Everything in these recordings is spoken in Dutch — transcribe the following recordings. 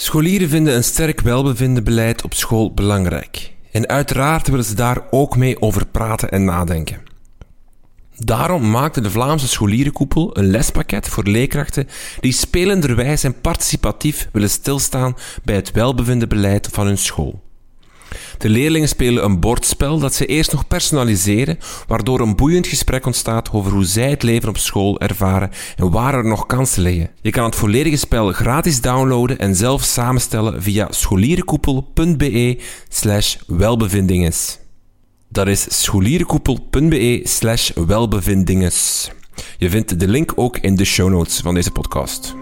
Scholieren vinden een sterk welbevindenbeleid op school belangrijk. En uiteraard willen ze daar ook mee over praten en nadenken. Daarom maakte de Vlaamse scholierenkoepel een lespakket voor leerkrachten die spelenderwijs en participatief willen stilstaan bij het welbevindenbeleid van hun school. De leerlingen spelen een bordspel dat ze eerst nog personaliseren, waardoor een boeiend gesprek ontstaat over hoe zij het leven op school ervaren en waar er nog kansen liggen. Je kan het volledige spel gratis downloaden en zelf samenstellen via scholierenkoepel.be slash welbevindinges. Dat is scholierenkoepel.be slash welbevindinges. Je vindt de link ook in de show notes van deze podcast.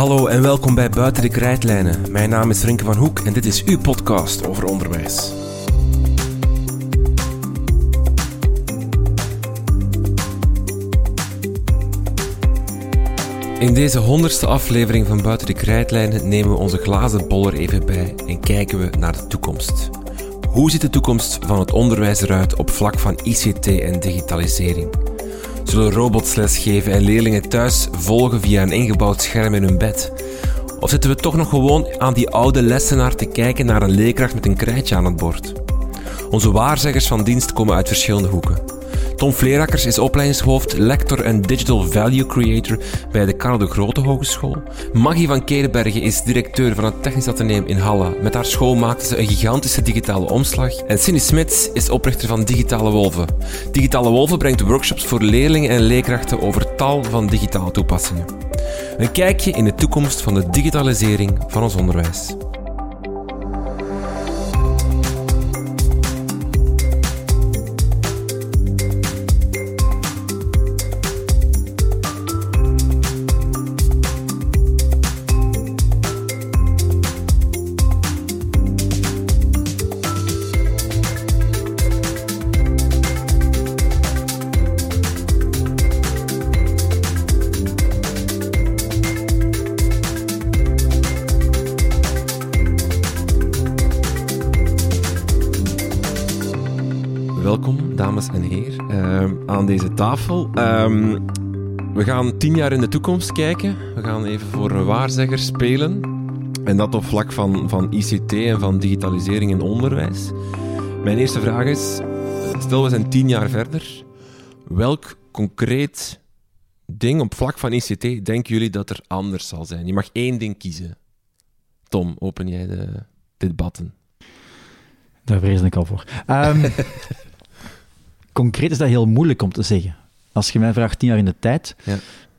Hallo en welkom bij Buiten de Krijtlijnen. Mijn naam is Rinke van Hoek en dit is uw podcast over onderwijs. In deze honderdste aflevering van Buiten de Krijtlijnen nemen we onze glazen bol er even bij en kijken we naar de toekomst. Hoe ziet de toekomst van het onderwijs eruit op vlak van ICT en digitalisering? Zullen robots lesgeven en leerlingen thuis volgen via een ingebouwd scherm in hun bed? Of zitten we toch nog gewoon aan die oude lessenaar te kijken naar een leerkracht met een krijtje aan het bord? Onze waarzeggers van dienst komen uit verschillende hoeken. Tom Vleerakkers is opleidingshoofd, lector en digital value creator bij de Karel de Grote Hogeschool. Maggie van Kerenbergen is directeur van het Technisch Atheneum in Halle. Met haar school maakte ze een gigantische digitale omslag. En Cindy Smits is oprichter van Digitale Wolven. Digitale Wolven brengt workshops voor leerlingen en leerkrachten over tal van digitale toepassingen. Een kijkje in de toekomst van de digitalisering van ons onderwijs. Dames en heren, ehm, aan deze tafel. Ehm, we gaan tien jaar in de toekomst kijken. We gaan even voor een waarzegger spelen. En dat op vlak van, van ICT en van digitalisering in onderwijs. Mijn eerste vraag is, stel we zijn tien jaar verder. Welk concreet ding op vlak van ICT denken jullie dat er anders zal zijn? Je mag één ding kiezen. Tom, open jij de, dit button. Daar vrees ik al voor. Ehm, concreet is dat heel moeilijk om te zeggen. Als je mij vraagt tien jaar in de tijd, Ja.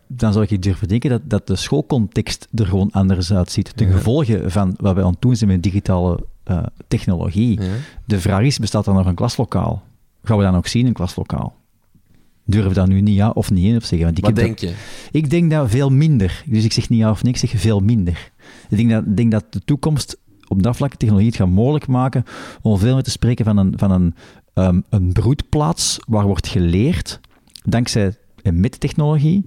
dan zou ik durven denken dat, dat de schoolcontext er gewoon anders uitziet. De Ja. gevolgen van wat wij aan het doen zijn met digitale eh, technologie. Ja? De vraag is, bestaat er nog een klaslokaal? Gaan we dat nog zien, een klaslokaal? Durf dat nu niet ja of niet in op zeggen. Want ik Wat denk je? ik denk dat veel minder. Dus ik zeg niet ja of nee, ik zeg veel minder. Ik denk dat, denk dat de toekomst op dat vlak technologie het gaat mogelijk maken om veel meer te spreken van een, van een, ehm, een broedplaats waar wordt geleerd, dankzij en met technologie,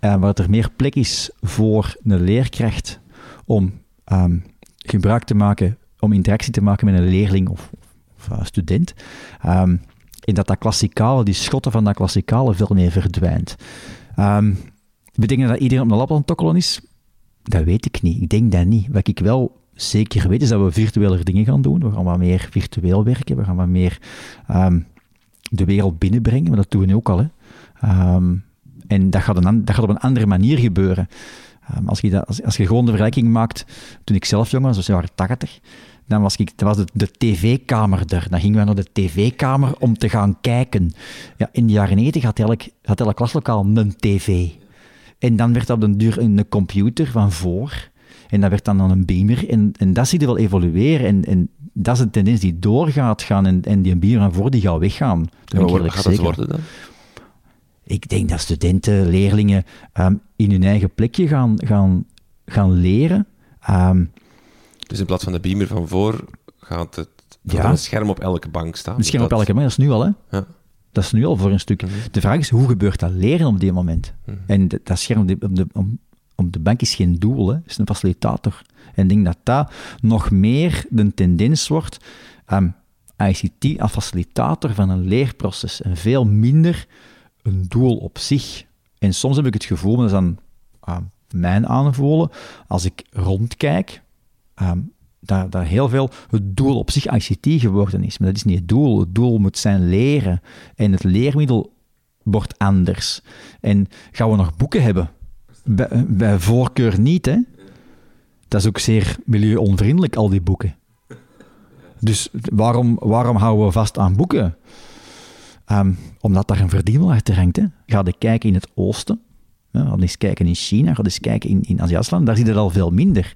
en waar er meer plek is voor een leerkracht om ehm, gebruik te maken, om interactie te maken met een leerling of, eh, student. Ehm, en dat dat klassikale, die schotten van dat klassikale veel meer verdwijnt. Ehm betekent dat iedereen op de lab aan het tokkelen is? Dat weet ik niet. Ik denk dat niet. Wat ik wel zeker weet, is dat we virtuele dingen gaan doen. We gaan wat meer virtueel werken. We gaan wat meer ehm, de wereld binnenbrengen. Maar dat doen we nu ook al. Hè. Ehm, en dat gaat, een, dat gaat op een andere manier gebeuren. Ehm, als, je dat, als, je gewoon de vergelijking maakt, toen ik zelf jong was, dus jaren 80, dan was, ik, was de, tv-kamer er. Dan gingen we naar de tv-kamer om te gaan kijken. Ja, in de jaren 90 had elk, had klaslokaal een tv. En dan werd dat op den duur een computer van voor. En dat werd dan aan een beamer. En, en dat zie je wel evolueren. En, en dat is een tendens die doorgaat gaan. En, en die beamer van voor die gaat weggaan. Wat eerlijk gaat dat worden dan? Ik denk dat studenten, leerlingen ehm, in hun eigen plekje gaan, gaan, gaan leren. Ehm, Dus in plaats van de beamer van voor gaat het Ja. een scherm op elke bank staan. misschien op Dat- elke moment, dat is nu al, hè? Ja. Dat is nu al voor een stuk. Mhm. De vraag is, hoe gebeurt dat leren op dit moment? Mhm. En dat scherm op de, op, op de bank is geen doel, hè. is een facilitator. En ik denk dat dat nog meer de tendens wordt. ehm, ICT als facilitator van een leerproces en veel minder een doel op zich. En soms heb ik het gevoel, dat is dan ehm, mijn aanvoelen, als ik rondkijk, um, dat, dat heel veel het doel op zich ICT geworden is. Maar dat is niet het doel. Het doel moet zijn leren. En het leermiddel wordt anders. En gaan we nog boeken hebben? Bij, voorkeur niet, hè? Dat is ook zeer milieuonvriendelijk, al die boeken. Dus waarom, waarom houden we vast aan boeken? Um, omdat daar een verdienmodel achter hangt. Hè. Ga je kijken in het oosten, ga eens kijken in China, ga eens kijken in, in Azië-land, daar zie je al veel minder.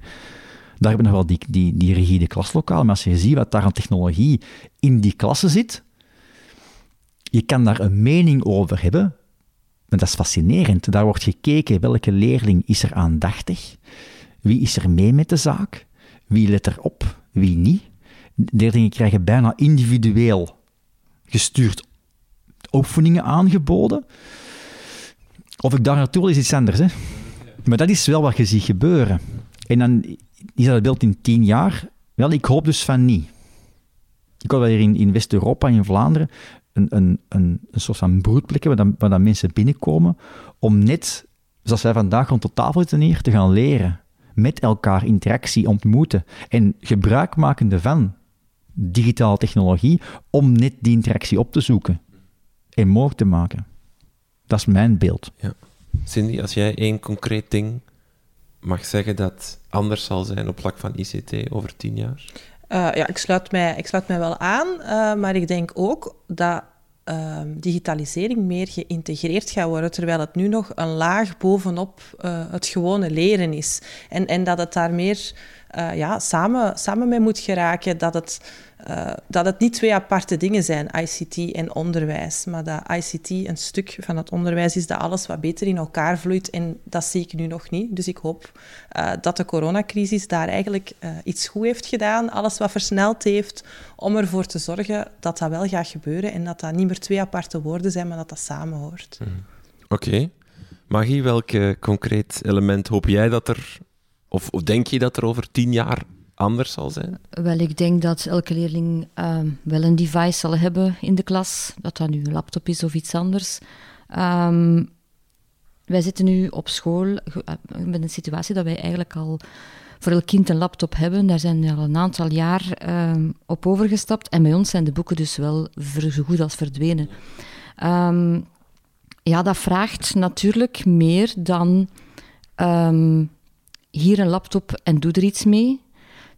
Daar hebben we nog wel die, die, die rigide klaslokaal, maar als je ziet wat daar aan technologie in die klassen zit, je kan daar een mening over hebben, maar dat is fascinerend. Daar wordt gekeken welke leerling is er aandachtig, wie is er mee met de zaak, wie let erop, wie niet. Leerlingen krijgen bijna individueel gestuurd oefeningen aangeboden. Of ik daar naartoe wil, is iets anders. Hè? Maar dat is wel wat je ziet gebeuren. En dan is dat beeld in tien jaar? Wel, ik hoop dus van niet. Ik hoop dat hier in, in West-Europa, in Vlaanderen, een, een, een, soort van broedplek hebben waar, dan, mensen binnenkomen om net, zoals wij vandaag rond de tafel zitten hier, te gaan leren. Met elkaar interactie ontmoeten en gebruik makende van digitale technologie om net die interactie op te zoeken en mogelijk te maken. Dat is mijn beeld. Ja. Cindy, als jij één concreet ding mag zeggen dat anders zal zijn op vlak van ICT over tien jaar? Uh, ja, ik sluit, mij, ik sluit mij wel aan, uh, maar ik denk ook dat uh, digitalisering meer geïntegreerd gaat worden, terwijl het nu nog een laag bovenop uh, het gewone leren is. En, en dat het daar meer ja, samen, samen mee moet geraken, dat het uh, dat het niet twee aparte dingen zijn, ICT en onderwijs, maar dat ICT een stuk van het onderwijs is, dat alles wat beter in elkaar vloeit. En dat zie ik nu nog niet. Dus ik hoop uh, dat de coronacrisis daar eigenlijk uh, iets goed heeft gedaan, alles wat versneld heeft, om ervoor te zorgen dat dat wel gaat gebeuren en dat dat niet meer twee aparte woorden zijn, maar dat dat samenhoort. Mm. Oké. Okay. Magie, welk concreet element hoop jij dat er, of denk je dat er over tien jaar anders zal zijn? Wel, ik denk dat elke leerling ehm, wel een device zal hebben in de klas. Dat dat nu een laptop is of iets anders. Ehm, wij zitten nu op school uh, met een situatie dat wij eigenlijk al voor elk kind een laptop hebben. Daar zijn we al een aantal jaar ehm, op overgestapt. En bij ons zijn de boeken dus wel zo goed als verdwenen. ja, dat vraagt natuurlijk meer dan hier een laptop en doe er iets mee.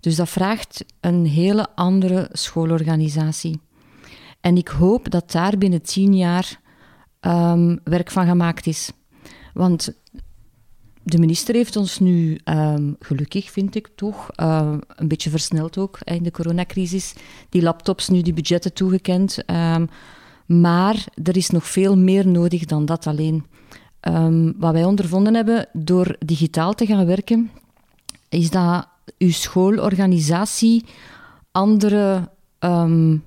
Dus dat vraagt een hele andere schoolorganisatie. En ik hoop dat daar binnen tien jaar ehm, werk van gemaakt is. Want de minister heeft ons nu, um, gelukkig vind ik toch, uh, een beetje versneld ook in de coronacrisis, die laptops nu die budgetten toegekend. Um, maar er is nog veel meer nodig dan dat alleen. wat wij ondervonden hebben door digitaal te gaan werken, is dat uw schoolorganisatie andere um,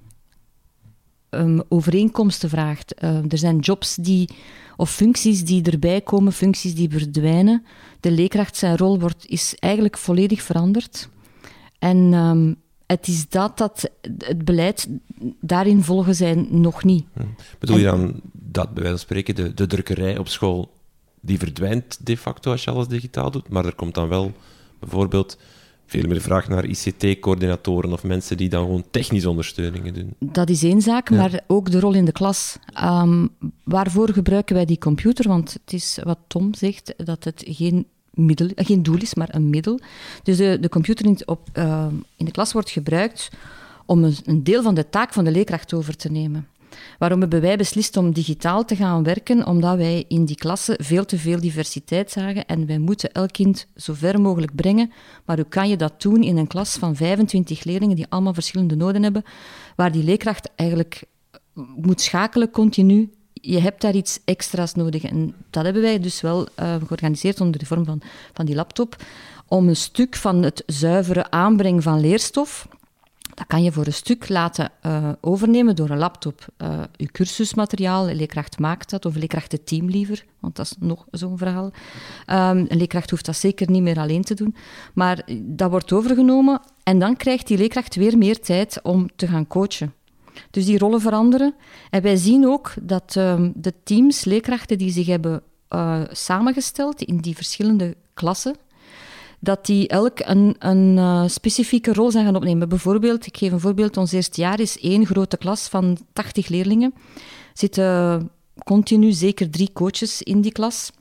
um, overeenkomsten vraagt. Uh, er zijn jobs die, of functies die erbij komen, functies die verdwijnen. De leerkracht zijn rol wordt, is eigenlijk volledig veranderd. En um, het is dat dat het beleid daarin volgen zij nog niet. Hm. Bedoel je dan dat, bij wijze van spreken, de, de drukkerij op school die verdwijnt de facto als je alles digitaal doet, maar er komt dan wel bijvoorbeeld veel meer vraag naar ICT-coördinatoren of mensen die dan gewoon technische ondersteuningen doen. Dat is één zaak, maar ook de rol in de klas. Um, waarvoor gebruiken wij die computer? Want het is wat Tom zegt, dat het geen, middel, geen doel is, maar een middel. Dus de, de computer in, op, uh, in de klas wordt gebruikt om een, een deel van de taak van de leerkracht over te nemen. Waarom hebben wij beslist om digitaal te gaan werken? Omdat wij in die klasse veel te veel diversiteit zagen en wij moeten elk kind zo ver mogelijk brengen. Maar hoe kan je dat doen in een klas van 25 leerlingen die allemaal verschillende noden hebben, waar die leerkracht eigenlijk moet schakelen continu je hebt daar iets extra's nodig. En dat hebben wij dus wel uh, georganiseerd onder de vorm van, van die laptop. Om een stuk van het zuivere aanbrengen van leerstof Dat kan je voor een stuk laten uh, overnemen door een laptop. Uh, je cursusmateriaal, een leerkracht maakt dat, of een leerkracht het team liever, want dat is nog zo'n verhaal. Um, een leerkracht hoeft dat zeker niet meer alleen te doen. Maar dat wordt overgenomen en dan krijgt die leerkracht weer meer tijd om te gaan coachen. Dus die rollen veranderen. En wij zien ook dat um, de teams, leerkrachten die zich hebben samengesteld in die verschillende klassen, dat die elk een, een uh, specifieke rol zijn gaan opnemen. Bijvoorbeeld, ik geef een voorbeeld, ons eerste jaar is één grote klas van 80 leerlingen. Zitten continu zeker drie coaches in die klas.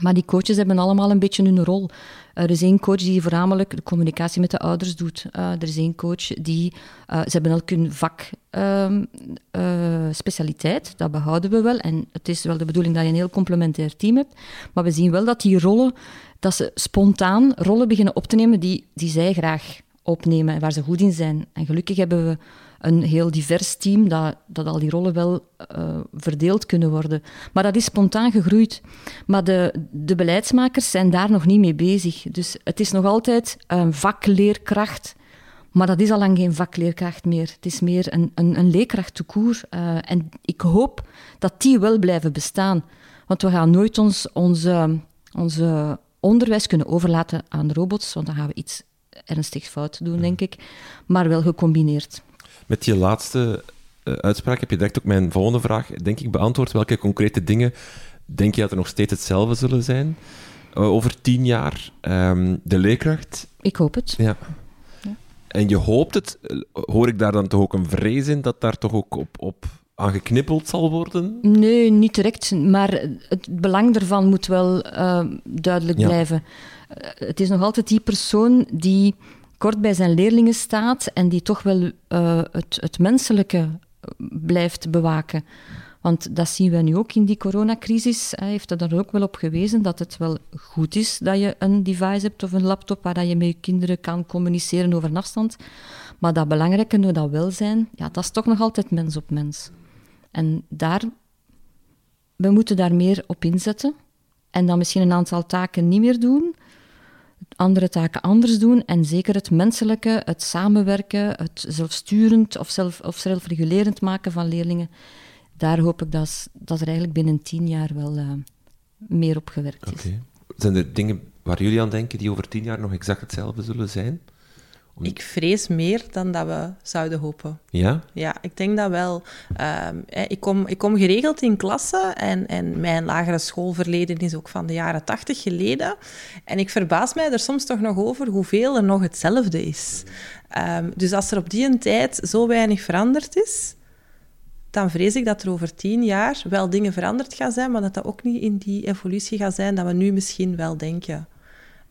Maar die coaches hebben allemaal een beetje hun rol. Er is één coach die voornamelijk de communicatie met de ouders doet. Uh, er is één coach die... Uh, ze hebben elk hun vak uh, specialiteit, dat behouden we wel. En het is wel de bedoeling dat je een heel complementair team hebt. Maar we zien wel dat die rollen, dat ze spontaan rollen beginnen op te nemen die, die zij graag opnemen en waar ze goed in zijn. En gelukkig hebben we een heel divers team, dat, dat al die rollen wel uh, verdeeld kunnen worden. Maar dat is spontaan gegroeid. Maar de, de beleidsmakers zijn daar nog niet mee bezig. Dus het is nog altijd een vakleerkracht. Maar dat is al lang geen vakleerkracht meer. Het is meer een, een, een leerkracht te koer. Uh, en ik hoop dat die wel blijven bestaan. Want we gaan nooit ons, onze, onze onderwijs kunnen overlaten aan robots, want dan gaan we iets ernstig fout doen, denk ik. Maar wel gecombineerd. Met je laatste uh, uitspraak heb je direct ook mijn volgende vraag, denk ik, beantwoord. Welke concrete dingen denk je dat er nog steeds hetzelfde zullen zijn uh, over tien jaar? Um, de leerkracht? Ik hoop het. Ja. ja. En je hoopt het, hoor ik daar dan toch ook een vrees in dat daar toch ook op, op aan geknippeld zal worden? Nee, niet direct. Maar het belang ervan moet wel uh, duidelijk ja. blijven. Uh, het is nog altijd die persoon die kort bij zijn leerlingen staat en die toch wel uh, het, het menselijke blijft bewaken. Want dat zien we nu ook in die coronacrisis. Hij heeft er dan ook wel op gewezen dat het wel goed is dat je een device hebt of een laptop waar je met je kinderen kan communiceren over een afstand. Maar dat belangrijke, dat welzijn, ja, dat is toch nog altijd mens op mens. En daar, we moeten daar meer op inzetten. En dan misschien een aantal taken niet meer doen, andere taken anders doen en zeker het menselijke, het samenwerken, het zelfsturend of, zelf, of zelfregulerend maken van leerlingen, daar hoop ik dat, dat er eigenlijk binnen tien jaar wel uh, meer op gewerkt is. Okay. Zijn er dingen waar jullie aan denken die over tien jaar nog exact hetzelfde zullen zijn? Ik vrees meer dan dat we zouden hopen. Ja? Ja, ik denk dat wel. Um, ik, kom, ik kom geregeld in klassen en, en mijn lagere schoolverleden is ook van de jaren tachtig geleden. En ik verbaas mij er soms toch nog over hoeveel er nog hetzelfde is. Um, dus als er op die een tijd zo weinig veranderd is, dan vrees ik dat er over tien jaar wel dingen veranderd gaan zijn, maar dat dat ook niet in die evolutie gaat zijn dat we nu misschien wel denken.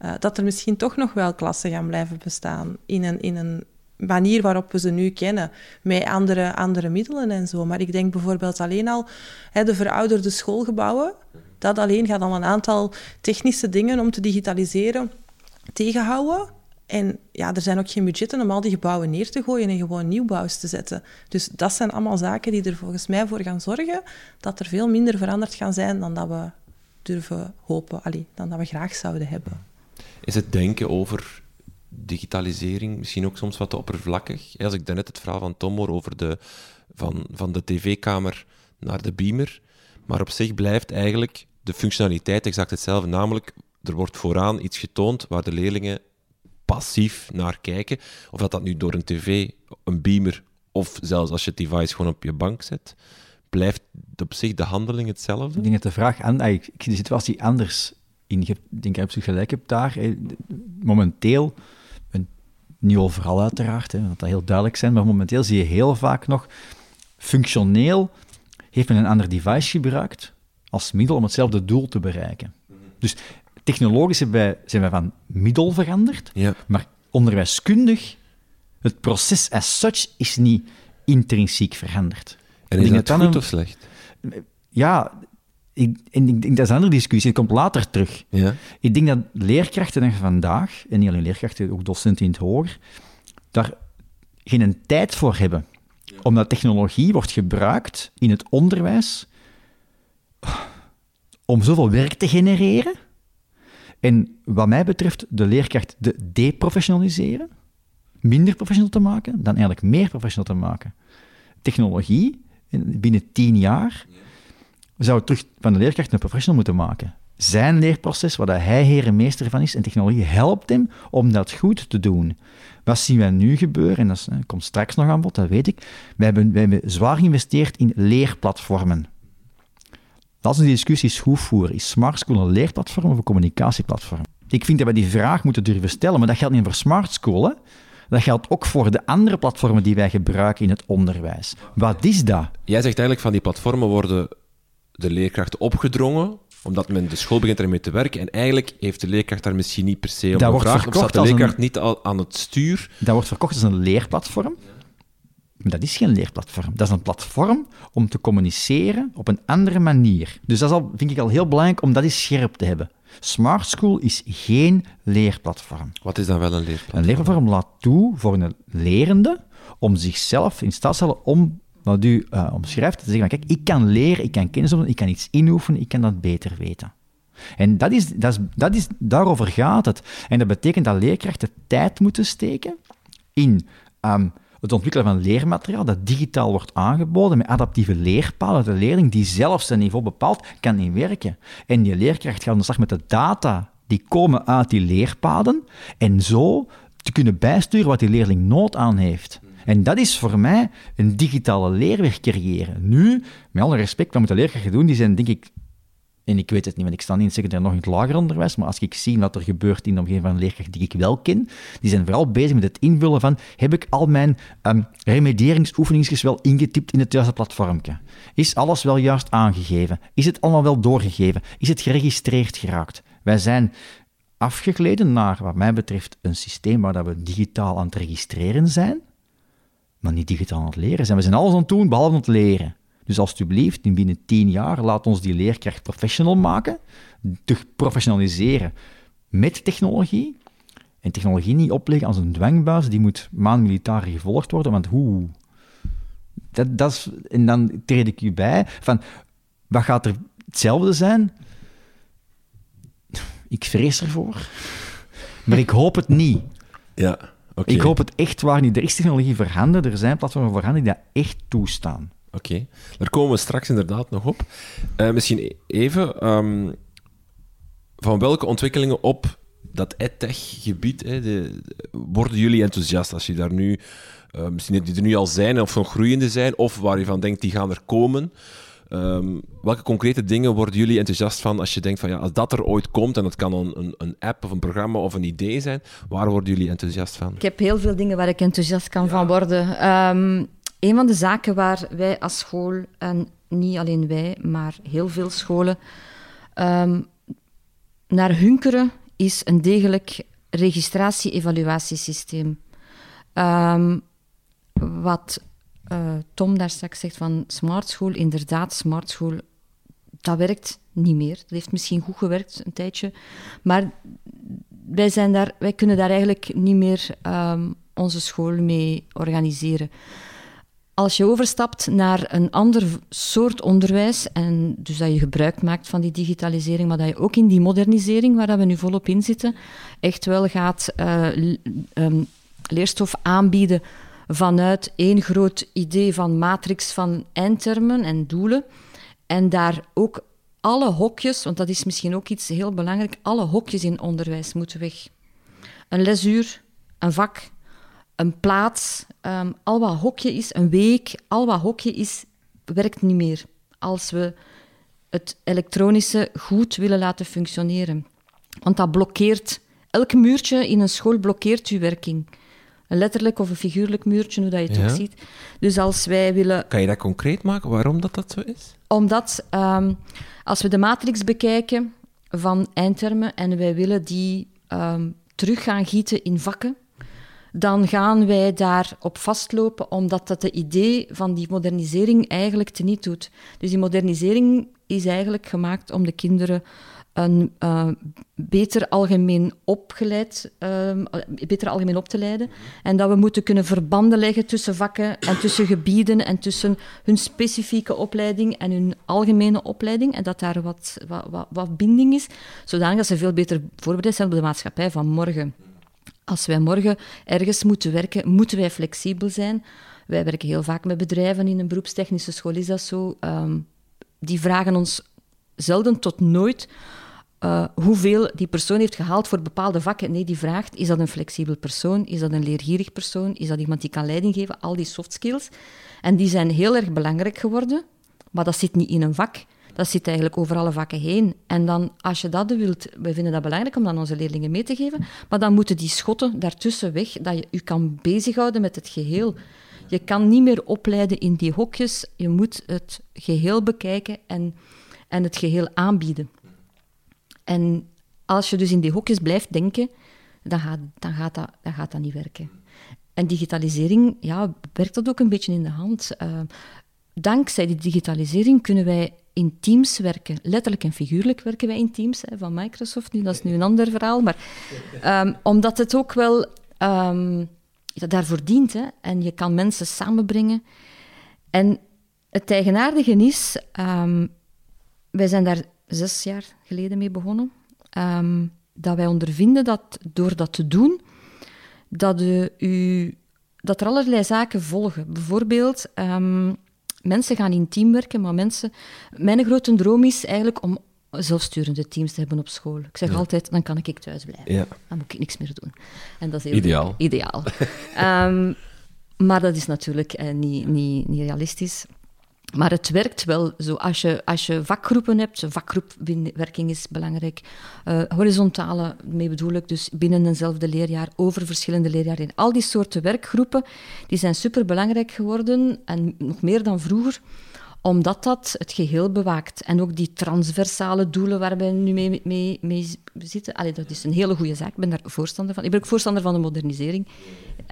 Uh, dat er misschien toch nog wel klassen gaan blijven bestaan in een, in een manier waarop we ze nu kennen, met andere, andere middelen en zo. Maar ik denk bijvoorbeeld alleen al hè, de verouderde schoolgebouwen, dat alleen gaat al een aantal technische dingen om te digitaliseren tegenhouden. En ja, er zijn ook geen budgetten om al die gebouwen neer te gooien en gewoon nieuwbouws te zetten. Dus dat zijn allemaal zaken die er volgens mij voor gaan zorgen dat er veel minder veranderd gaan zijn dan dat we durven hopen, dan dat we graag zouden hebben. Is het denken over digitalisering misschien ook soms wat te oppervlakkig? Als ik daarnet het verhaal van Tom hoor over de, van, van de tv-kamer naar de beamer, maar op zich blijft eigenlijk de functionaliteit exact hetzelfde. Namelijk, er wordt vooraan iets getoond waar de leerlingen passief naar kijken. Of dat dat nu door een tv, een beamer of zelfs als je het device gewoon op je bank zet, blijft op zich de handeling hetzelfde? Ik denk dat de vraag aan, zie de situatie anders in. Ik denk dat je gelijk hebt daar. Momenteel, een nieuw overal uiteraard, hè, dat dat heel duidelijk zijn, maar momenteel zie je heel vaak nog functioneel heeft men een ander device gebruikt als middel om hetzelfde doel te bereiken. Dus technologisch zijn wij, zijn wij van middel veranderd, ja. maar onderwijskundig, het proces as such is niet intrinsiek veranderd. En is dat goed een, of slecht? Ja, ik, en ik denk dat is een andere discussie, het komt later terug. Ja. Ik denk dat leerkrachten vandaag, en niet alleen leerkrachten, ook docenten in het hoger, daar geen tijd voor hebben. Omdat technologie wordt gebruikt in het onderwijs om zoveel werk te genereren. En wat mij betreft de leerkracht de deprofessionaliseren. minder professional te maken dan eigenlijk meer professional te maken. Technologie, binnen tien jaar, zou terug van de leerkracht een professional moeten maken. Zijn leerproces, waar hij heer en meester van is, en technologie helpt hem om dat goed te doen. Wat zien wij nu gebeuren? En dat komt straks nog aan bod, dat weet ik. Wij hebben, hebben zwaar geïnvesteerd in leerplatformen. Dat is een discussie goed voeren. Is Smart School een leerplatform of een communicatieplatform? Ik vind dat we die vraag moeten durven stellen, maar dat geldt niet voor Smart School. Hè? Dat geldt ook voor de andere platformen die wij gebruiken in het onderwijs. Wat is dat? Jij zegt eigenlijk van die platformen worden de leerkrachten opgedrongen omdat men de school begint ermee te werken. En eigenlijk heeft de leerkracht daar misschien niet per se om dat gevraagd. Of staat de leerkracht niet al aan het stuur? Dat wordt verkocht als een leerplatform. Maar dat is geen leerplatform. Dat is een platform om te communiceren op een andere manier. Dus dat is al, vind ik al heel belangrijk om dat eens scherp te hebben. Smart School is geen leerplatform. Wat is dan wel een leerplatform? Een leerplatform laat toe voor een lerende om zichzelf in staat te stellen om, wat u uh, omschrijft, te zeggen, kijk, ik kan leren, ik kan kennis opdoen, ik kan iets inoefenen, ik kan dat beter weten. En dat is, dat is, dat is, daarover gaat het. En dat betekent dat leerkrachten tijd moeten steken in um, het ontwikkelen van leermateriaal dat digitaal wordt aangeboden met adaptieve leerpalen. De leerling die zelf zijn niveau bepaalt, kan niet werken. En die leerkracht gaat aan de slag met de data die komen uit die leerpaden en zo te kunnen bijsturen wat die leerling nood aan heeft. En dat is voor mij een digitale leerweg creëren. Nu, met alle respect, wat moet de leerkrachten doen? Die zijn, denk ik, en ik weet het niet, want ik sta niet in het secundair nog in het lager onderwijs, maar als ik zie wat er gebeurt in de omgeving van leerkrachten die ik wel ken, die zijn vooral bezig met het invullen van, heb ik al mijn um, wel ingetypt in het juiste platformje? Is alles wel juist aangegeven? Is het allemaal wel doorgegeven? Is het geregistreerd geraakt? Wij zijn afgegleden naar, wat mij betreft, een systeem waar we digitaal aan het registreren zijn, maar niet digitaal aan het leren zijn. We zijn alles aan het doen, behalve aan het leren. Dus alsjeblieft, binnen tien jaar, laat ons die leerkracht professional maken, te professionaliseren met technologie. En technologie niet opleggen als een dwangbuis, die moet militair gevolgd worden, want hoe... Dat, dat is, en dan treed ik u bij van, wat gaat er hetzelfde zijn? Ik vrees ervoor, maar ik hoop het niet. Ja, Ik hoop het echt waar niet. Er is technologie voorhanden, er zijn platformen voorhanden die dat echt toestaan. Oké, daar komen we straks inderdaad nog op. Uh, misschien even, um, van welke ontwikkelingen op dat edtech-gebied worden jullie enthousiast als je daar nu, uh, misschien die er nu al zijn of nog groeiende zijn, of waar je van denkt die gaan er komen? Um, welke concrete dingen worden jullie enthousiast van als je denkt van ja, als dat er ooit komt en het kan een, een, een app of een programma of een idee zijn, waar worden jullie enthousiast van? Ik heb heel veel dingen waar ik enthousiast kan van worden. Um, een van de zaken waar wij als school, en niet alleen wij, maar heel veel scholen, um, naar hunkeren, is een degelijk registratie-evaluatiesysteem. Wat uh, Tom daar straks zegt van Smart School, inderdaad, Smart School, dat werkt niet meer. Dat heeft misschien goed gewerkt een tijdje, maar wij, zijn daar, wij kunnen daar eigenlijk niet meer um, onze school mee organiseren. Als je overstapt naar een ander soort onderwijs, en dus dat je gebruik maakt van die digitalisering, maar dat je ook in die modernisering, waar we nu volop in zitten, echt wel gaat uh, um, leerstof aanbieden vanuit één groot idee van matrix van eindtermen en doelen. En daar ook alle hokjes, want dat is misschien ook iets heel belangrijk, alle hokjes in onderwijs moeten weg. Een lesuur, een vak, een plaats, um, al wat hokje is, een week, al wat hokje is, werkt niet meer. Als we het elektronische goed willen laten functioneren. Want dat blokkeert, elk muurtje in een school blokkeert uw werking. Een letterlijk of een figuurlijk muurtje, hoe dat je het ja. ook ziet. Dus als wij willen... Kan je dat concreet maken, waarom dat, dat zo is? Omdat, um, als we de matrix bekijken van eindtermen en wij willen die um, terug gaan gieten in vakken, dan gaan wij daarop vastlopen, omdat dat de idee van die modernisering eigenlijk teniet doet. Dus die modernisering is eigenlijk gemaakt om de kinderen een uh, beter algemeen opgeleid, uh, beter algemeen op te leiden. En dat we moeten kunnen verbanden leggen tussen vakken en tussen gebieden en tussen hun specifieke opleiding en hun algemene opleiding. En dat daar wat, wat, wat, wat binding is, zodanig dat ze veel beter voorbereid zijn op de maatschappij van morgen. Als wij morgen ergens moeten werken, moeten wij flexibel zijn. Wij werken heel vaak met bedrijven in een beroepstechnische school, is dat zo. Ehm, die vragen ons zelden tot nooit uh, hoeveel die persoon heeft gehaald voor bepaalde vakken. Nee, die vraagt, is dat een flexibel persoon? Is dat een leergierig persoon? Is dat iemand die kan leiding geven? Al die soft skills. En die zijn heel erg belangrijk geworden, maar dat zit niet in een vak. Dat zit eigenlijk over alle vakken heen. En dan, als je dat wilt, we vinden dat belangrijk om dat aan onze leerlingen mee te geven, maar dan moeten die schotten daartussen weg, dat je je kan bezighouden met het geheel. Je kan niet meer opleiden in die hokjes. Je moet het geheel bekijken en, en het geheel aanbieden. En als je dus in die hokjes blijft denken, dan gaat, dan gaat, dat, gaat dat niet werken. En digitalisering, ja, werkt dat ook een beetje in de hand. Uh, dankzij die digitalisering kunnen wij in teams werken. Letterlijk en figuurlijk werken wij in teams van Microsoft. Nu, dat is nu een ander verhaal. Maar um, omdat het ook wel um, daarvoor dient. Hè, en je kan mensen samenbrengen. En het eigenaardige is, um, wij zijn daar zes jaar geleden mee begonnen. Um, dat wij ondervinden dat door dat te doen, dat, de, u, dat er allerlei zaken volgen. Bijvoorbeeld, um, mensen gaan in team werken, maar mensen... Mijn grote droom is eigenlijk om zelfsturende teams te hebben op school. Ik zeg altijd, dan kan ik thuis blijven. Ja. Dan moet ik niks meer doen. En dat is heel ideaal. Ideaal. um, maar dat is natuurlijk uh, niet, niet, niet realistisch. Maar het werkt wel zo. Als je, als je vakgroepen hebt, vakgroepwerking is belangrijk. Uh, horizontale, mee bedoel ik dus binnen eenzelfde leerjaar, over verschillende leerjaren. Al die soorten werkgroepen, die zijn superbelangrijk geworden, en nog meer dan vroeger, omdat dat het geheel bewaakt. En ook die transversale doelen waar we nu mee, mee, mee zitten, allee, dat is een hele goede zaak. Ik ben daar voorstander van. Ik ben ook voorstander van de modernisering.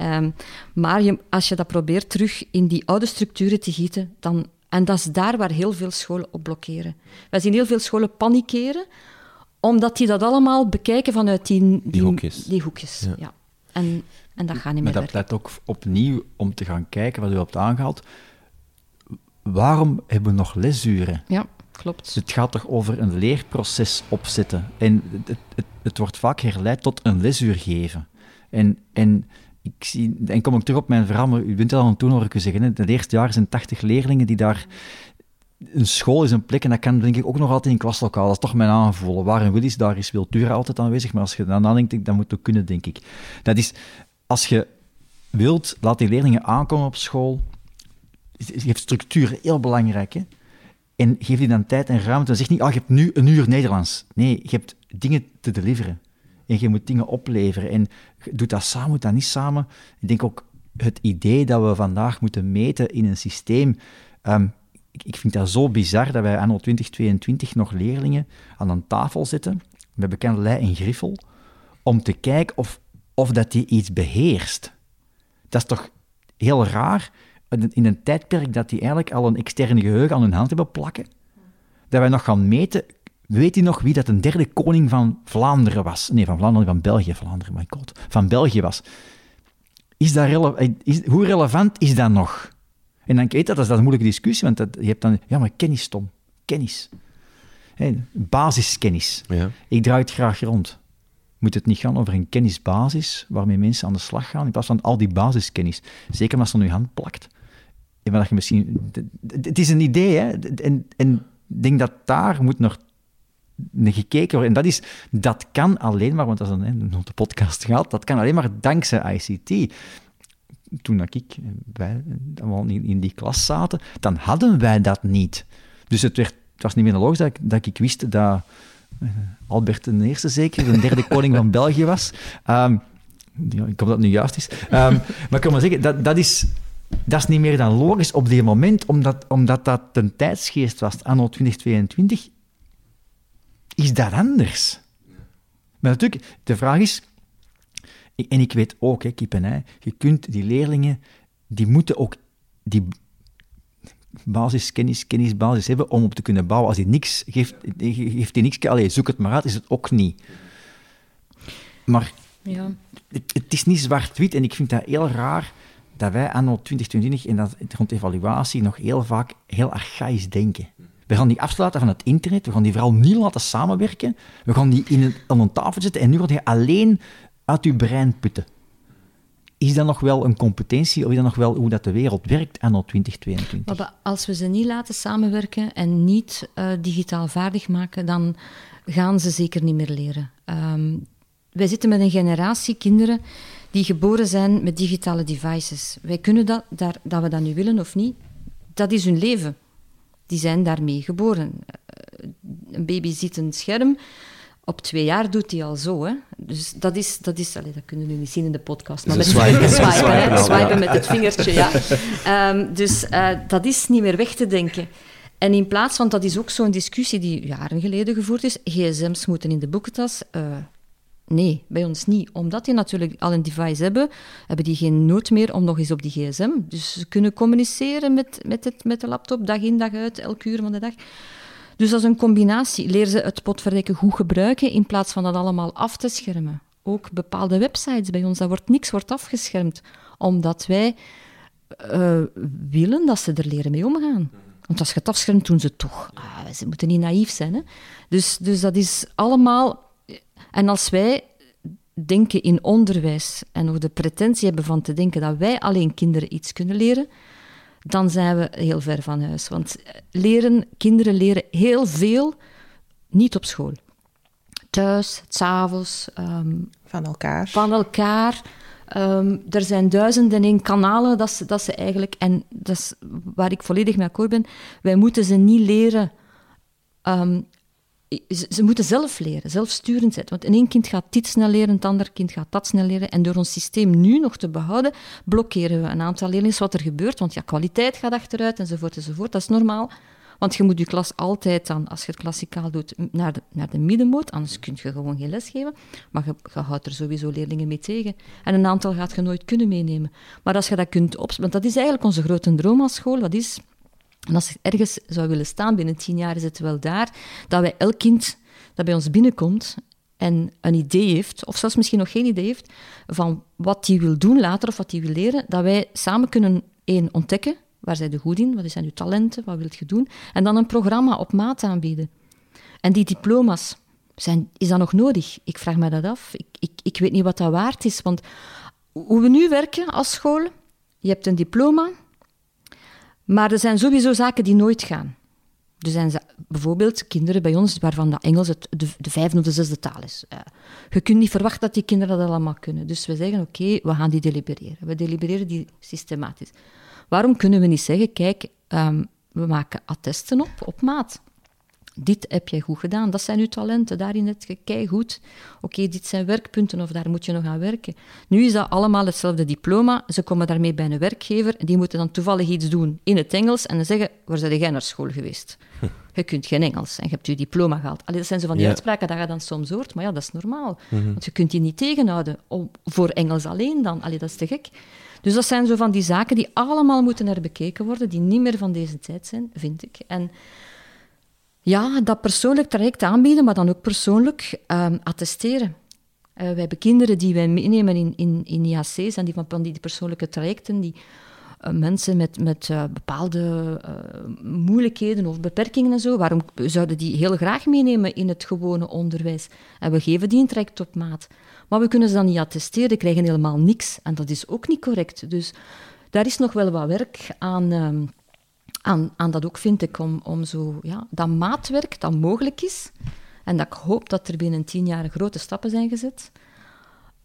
Um, maar je, als je dat probeert terug in die oude structuren te gieten, dan en dat is daar waar heel veel scholen op blokkeren. Wij zien heel veel scholen panikeren, omdat die dat allemaal bekijken vanuit die, die, hoekjes. Die hoekjes ja. En, en dat gaat niet meer Maar dat leidt ook opnieuw om te gaan kijken, wat u hebt aangehaald. Waarom hebben we nog lesuren? Ja, klopt. Het gaat toch over een leerproces opzetten. En het, het, het wordt vaak herleid tot een lesuur geven. En, en ik zie, en kom ik terug op mijn verhaal, maar u bent al aan toen hoor ik u zeggen. Hè, het eerste jaar zijn 80 leerlingen die daar... Een school is een plek, en dat kan denk ik ook nog altijd in klaslokaal. Dat is toch mijn aanvoelen. Waar een wil is, daar is Wiltura altijd aanwezig. Maar als je dan nadenkt, dan moet het kunnen, denk ik. Dat is, als je wilt, laat die leerlingen aankomen op school. Hebt structuur, heel belangrijk. Hè? En geef die dan tijd en ruimte. Zeg niet, ah, je hebt nu een uur Nederlands. Nee, je hebt dingen te deliveren. En je moet dingen opleveren. En doet dat samen, doet dat niet samen. Ik denk ook het idee dat we vandaag moeten meten in een systeem. Ehm, ik, vind dat zo bizar dat wij anno 2022 nog leerlingen aan een tafel zitten met bekende lei en griffel om te kijken of, of dat die iets beheerst. Dat is toch heel raar in een tijdperk dat die eigenlijk al een externe geheugen aan hun hand hebben plakken. Dat wij nog gaan meten, Weet u nog wie dat een derde koning van Vlaanderen was? Nee, van Vlaanderen, van België. Vlaanderen, my god. Van België was. Is dat rele is, hoe relevant is dat nog? En dan weet dat, dat is, een moeilijke discussie, want dat, je hebt dan... Ja, maar kennis, Tom. Kennis. basiskennis. Ja. Ik draai het graag rond. Moet het niet gaan over een kennisbasis waarmee mensen aan de slag gaan, in plaats van al die basiskennis. Zeker als ze aan je hand plakt. En dat je misschien... Het is een idee, hè. En, en ik denk dat daar moet nog gekeken worden. En dat, is, dat kan alleen maar, want dat is een, de podcast gaat, dat kan alleen maar dankzij ICT. Toen dat ik, wij in, in die klas zaten, dan hadden wij dat niet. Dus het, werd, het was niet meer logisch dat ik, dat ik wist dat uh, Albert I zeker, de derde koning van België was. Um, ja, ik hoop dat het nu juist is. Um, maar ik kan maar zeggen, dat, dat is dat is niet meer dan logisch op dit moment, omdat, omdat dat een tijdsgeest was, anno 2022 is dat anders? Maar natuurlijk, de vraag is, en ik weet ook, hè, kip en ei, je kunt die leerlingen, die moeten ook die basiskennis, kennisbasis hebben om op te kunnen bouwen. Als hij niks geeft, geeft hij niks, allez, zoek het maar uit, is het ook niet. Maar ja. het, het, is niet zwart-wit en ik vind dat heel raar dat wij anno 2020 en dat rond evaluatie nog heel vaak heel archaïs denken. We gaan die afsluiten van het internet. We gaan die vooral niet laten samenwerken. We gaan die in een, aan een tafel zetten. En nu wordt hij alleen uit uw brein putten. Is dat nog wel een competentie of is dat nog wel hoe dat de wereld werkt anno 2022? Maar als we ze niet laten samenwerken en niet uh, digitaal vaardig maken, dan gaan ze zeker niet meer leren. Um, wij zitten met een generatie kinderen die geboren zijn met digitale devices. Wij kunnen dat, daar, dat we dat nu willen of niet, dat is hun leven. Die zijn daarmee geboren. Eh, een baby ziet een scherm, op twee jaar doet hij al zo. Hè. Dus dat is, dat is allez, dat kunnen we nu niet zien in de podcast, maar dus met swipen, swipen, swipen, swipen met het vingertje, ja. Um, dus uh, dat is niet meer weg te denken. En in plaats, want dat is ook zo'n discussie die jaren geleden gevoerd is, gsm's moeten in de boekentas. Uh, Nee, bij ons niet. Omdat die natuurlijk al een device hebben, hebben die geen nood meer om nog eens op die gsm. Dus ze kunnen communiceren met, met, het, met de laptop dag in dag uit, elk uur van de dag. Dus dat is een combinatie. Leer ze het potverdekken goed gebruiken in plaats van dat allemaal af te schermen. Ook bepaalde websites bij ons, daar wordt niks wordt afgeschermd. Omdat wij uh, willen dat ze er leren mee omgaan. Want als je het afschermt, doen ze het toch. Ah, ze moeten niet naïef zijn. Hè? Dus, dus dat is allemaal en als wij denken in onderwijs en nog de pretentie hebben van te denken dat wij alleen kinderen iets kunnen leren, dan zijn we heel ver van huis. Want leren, kinderen leren heel veel niet op school. Thuis, s'avonds. Um, van elkaar. Van elkaar. Um, er zijn duizenden en één kanalen dat ze, dat ze eigenlijk, en dat is waar ik volledig mee akkoord ben, wij moeten ze niet leren um, ze, moeten zelf leren, zelfsturend zijn. Want in één kind gaat dit snel leren, het andere kind gaat dat snel leren. En door ons systeem nu nog te behouden, blokkeren we een aantal leerlingen wat er gebeurt. Want ja, kwaliteit gaat achteruit, enzovoort, enzovoort. Dat is normaal. Want je moet je klas altijd dan, als je het klassikaal doet, naar de, naar de middenmoot. Anders kun je gewoon geen les geven. Maar je, houdt er sowieso leerlingen mee tegen. En een aantal gaat je nooit kunnen meenemen. Maar als je dat kunt op... Want dat is eigenlijk onze grote droom als school. Dat is en als je ergens zou willen staan binnen tien jaar, is het wel daar dat wij elk kind dat bij ons binnenkomt en een idee heeft, of zelfs misschien nog geen idee heeft, van wat hij wil doen later of wat hij wil leren, dat wij samen kunnen één ontdekken, waar zijn de goed in, wat zijn uw talenten, wat wilt je doen, en dan een programma op maat aanbieden. En die diploma's, zijn, is dat nog nodig? Ik vraag me dat af. Ik, ik, ik weet niet wat dat waard is, want hoe we nu werken als school, je hebt een diploma, maar er zijn sowieso zaken die nooit gaan. Er zijn bijvoorbeeld kinderen bij ons waarvan dat Engels het, de, de vijfde of de zesde taal is. Uh, je kunt niet verwachten dat die kinderen dat allemaal kunnen. Dus we zeggen, oké, we gaan die delibereren. We delibereren die systematisch. Waarom kunnen we niet zeggen, kijk, um, we maken attesten op, op maat dit heb jij goed gedaan, dat zijn uw talenten, daarin heb je kei goed. Oké, dit zijn werkpunten of daar moet je nog aan werken. Nu is dat allemaal hetzelfde diploma. Ze komen daarmee bij een werkgever en die moeten dan toevallig iets doen in het Engels en dan zeggen, waar zijn jij naar school geweest? Je kunt geen Engels en je hebt je diploma gehaald. Allee, dat zijn zo van die uitspraken dat je dan soms hoort, maar ja, dat is normaal. Mhm. Want je kunt je niet tegenhouden om, voor Engels alleen dan. Allee, dat is te gek. Dus dat zijn zo van die zaken die allemaal moeten herbekeken worden, die niet meer van deze tijd zijn, vind ik. En ja, dat persoonlijk traject aanbieden, maar dan ook persoonlijk um, attesteren. Uh, wij hebben kinderen die wij meenemen in, in, in IAC's en die van die persoonlijke trajecten, die uh, mensen met, met uh, bepaalde moeilijkheden of beperkingen en zo, waarom zouden die heel graag meenemen in het gewone onderwijs? En we geven die een traject op maat. Maar we kunnen ze dan niet attesteren, krijgen helemaal niks. En dat is ook niet correct. Dus daar is nog wel wat werk aan ehm, aan, dat ook, vind ik, om, om zo, ja, dat maatwerk dat mogelijk is, en dat ik hoop dat er binnen tien jaar grote stappen zijn gezet,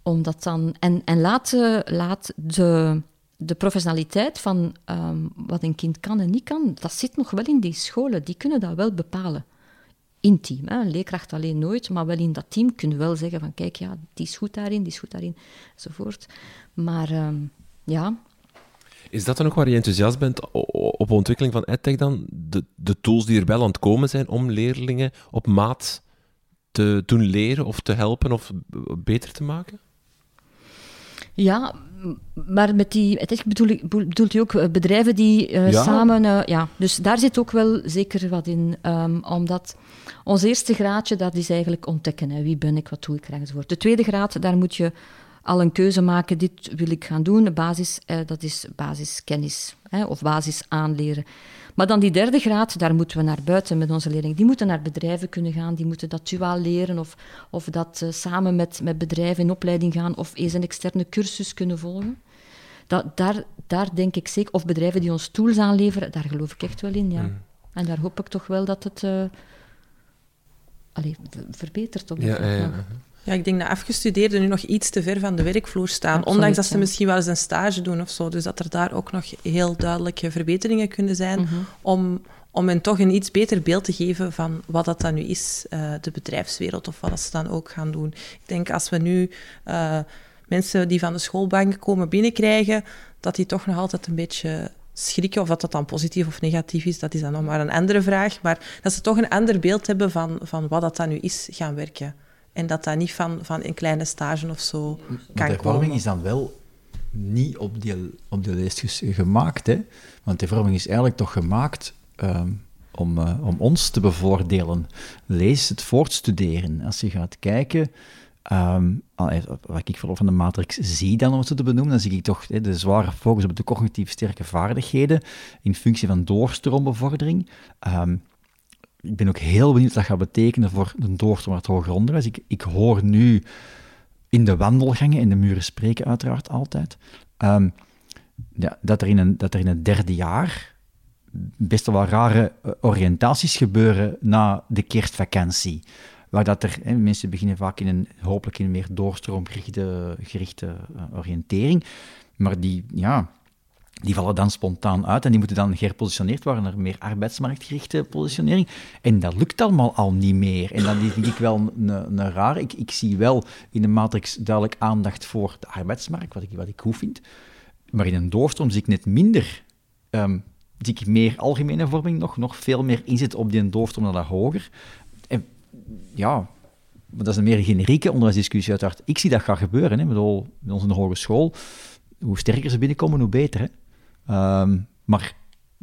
omdat dan, en, en laat, laat de, de professionaliteit van um, wat een kind kan en niet kan, dat zit nog wel in die scholen, die kunnen dat wel bepalen. Intiem, hè? leerkracht alleen nooit, maar wel in dat team kunnen we wel zeggen van kijk, ja, die is goed daarin, die is goed daarin, enzovoort. Maar um, ja, is dat dan ook waar je enthousiast bent op ontwikkeling van EdTech dan? De, de tools die er wel aan het komen zijn om leerlingen op maat te doen leren of te helpen of beter te maken? Ja, maar met die, het bedoel, bedoelt u ook eh, bedrijven die uh, samen... Uh, ja, dus daar zit ook wel zeker wat in. Um, omdat ons eerste graadje, dat is eigenlijk ontdekken. Hè. Wie ben ik, wat doe ik, enzovoort. De tweede graad, daar moet je al een keuze maken, dit wil ik gaan doen. De basis, eh, dat is basiskennis. hè, of basis aanleren. Maar dan die derde graad, daar moeten we naar buiten met onze leerlingen. Die moeten naar bedrijven kunnen gaan, die moeten dat duaal leren of, of dat uh, samen met, met bedrijven in opleiding gaan of eens een externe cursus kunnen volgen. Dat, daar, daar denk ik zeker, of bedrijven die ons tools aanleveren, daar geloof ik echt wel in, ja. Mm. En daar hoop ik toch wel dat het uh, allee, verbetert. Op ja, ja, ja, ik denk dat afgestudeerden nu nog iets te ver van de werkvloer staan. ondanks dat ze misschien wel eens een stage doen of zo. Dus dat er daar ook nog heel duidelijke verbeteringen kunnen zijn. Mhm. om, om hen toch een iets beter beeld te geven van wat dat dan nu is, uh, de bedrijfswereld, of wat dat ze dan ook gaan doen. Ik denk als we nu uh, mensen die van de schoolbank komen binnenkrijgen, dat die toch nog altijd een beetje schrikken. Of dat dat dan positief of negatief is, dat is dan nog maar een andere vraag. Maar dat ze toch een ander beeld hebben van, van wat dat dan nu is gaan werken. En dat dat niet van, van een kleine stage of zo kan de vorming is dan wel niet op die, op die lijst gemaakt, hè? Want de vorming is eigenlijk toch gemaakt ehm, om, uh, om ons te bevoordelen. Lees het voortstuderen. Als je gaat kijken, um, wat ik vooral van de matrix zie dan, om het zo te benoemen, dan zie ik toch de zware focus op de cognitief sterke vaardigheden in functie van doorstroombevordering. Um, ik ben ook heel benieuwd wat dat gaat betekenen voor de doorstroom naar hoger onderwijs. Ik, ik hoor nu in de wandelgangen, in de muren spreken uiteraard altijd, um, ja, dat, er in een, dat er in het derde jaar best wel rare eh, oriëntaties gebeuren na de kerstvakantie. Waar dat er, mensen beginnen vaak in een, hopelijk in een meer doorstroomgerichte gerichte, uh, oriëntering. Maar die, ja, die vallen dan spontaan uit en die moeten dan herpositioneerd worden naar meer arbeidsmarktgerichte positionering. En dat lukt allemaal al niet meer. En dat vind ik wel een, raar. Ik, ik zie wel in de matrix duidelijk aandacht voor de arbeidsmarkt, wat ik, wat ik goed vind. Maar in een doorstroom zie ik net minder. Um, zie ik meer algemene vorming nog, nog veel meer inzet op die doorstroom naar dat hoger. En ja, dat is een meer generieke onderwijsdiscussie uiteraard. Ik zie dat gaan gebeuren. Hè. Met onze hogeschool, hoe sterker ze binnenkomen, hoe beter. Hè. Ehm, maar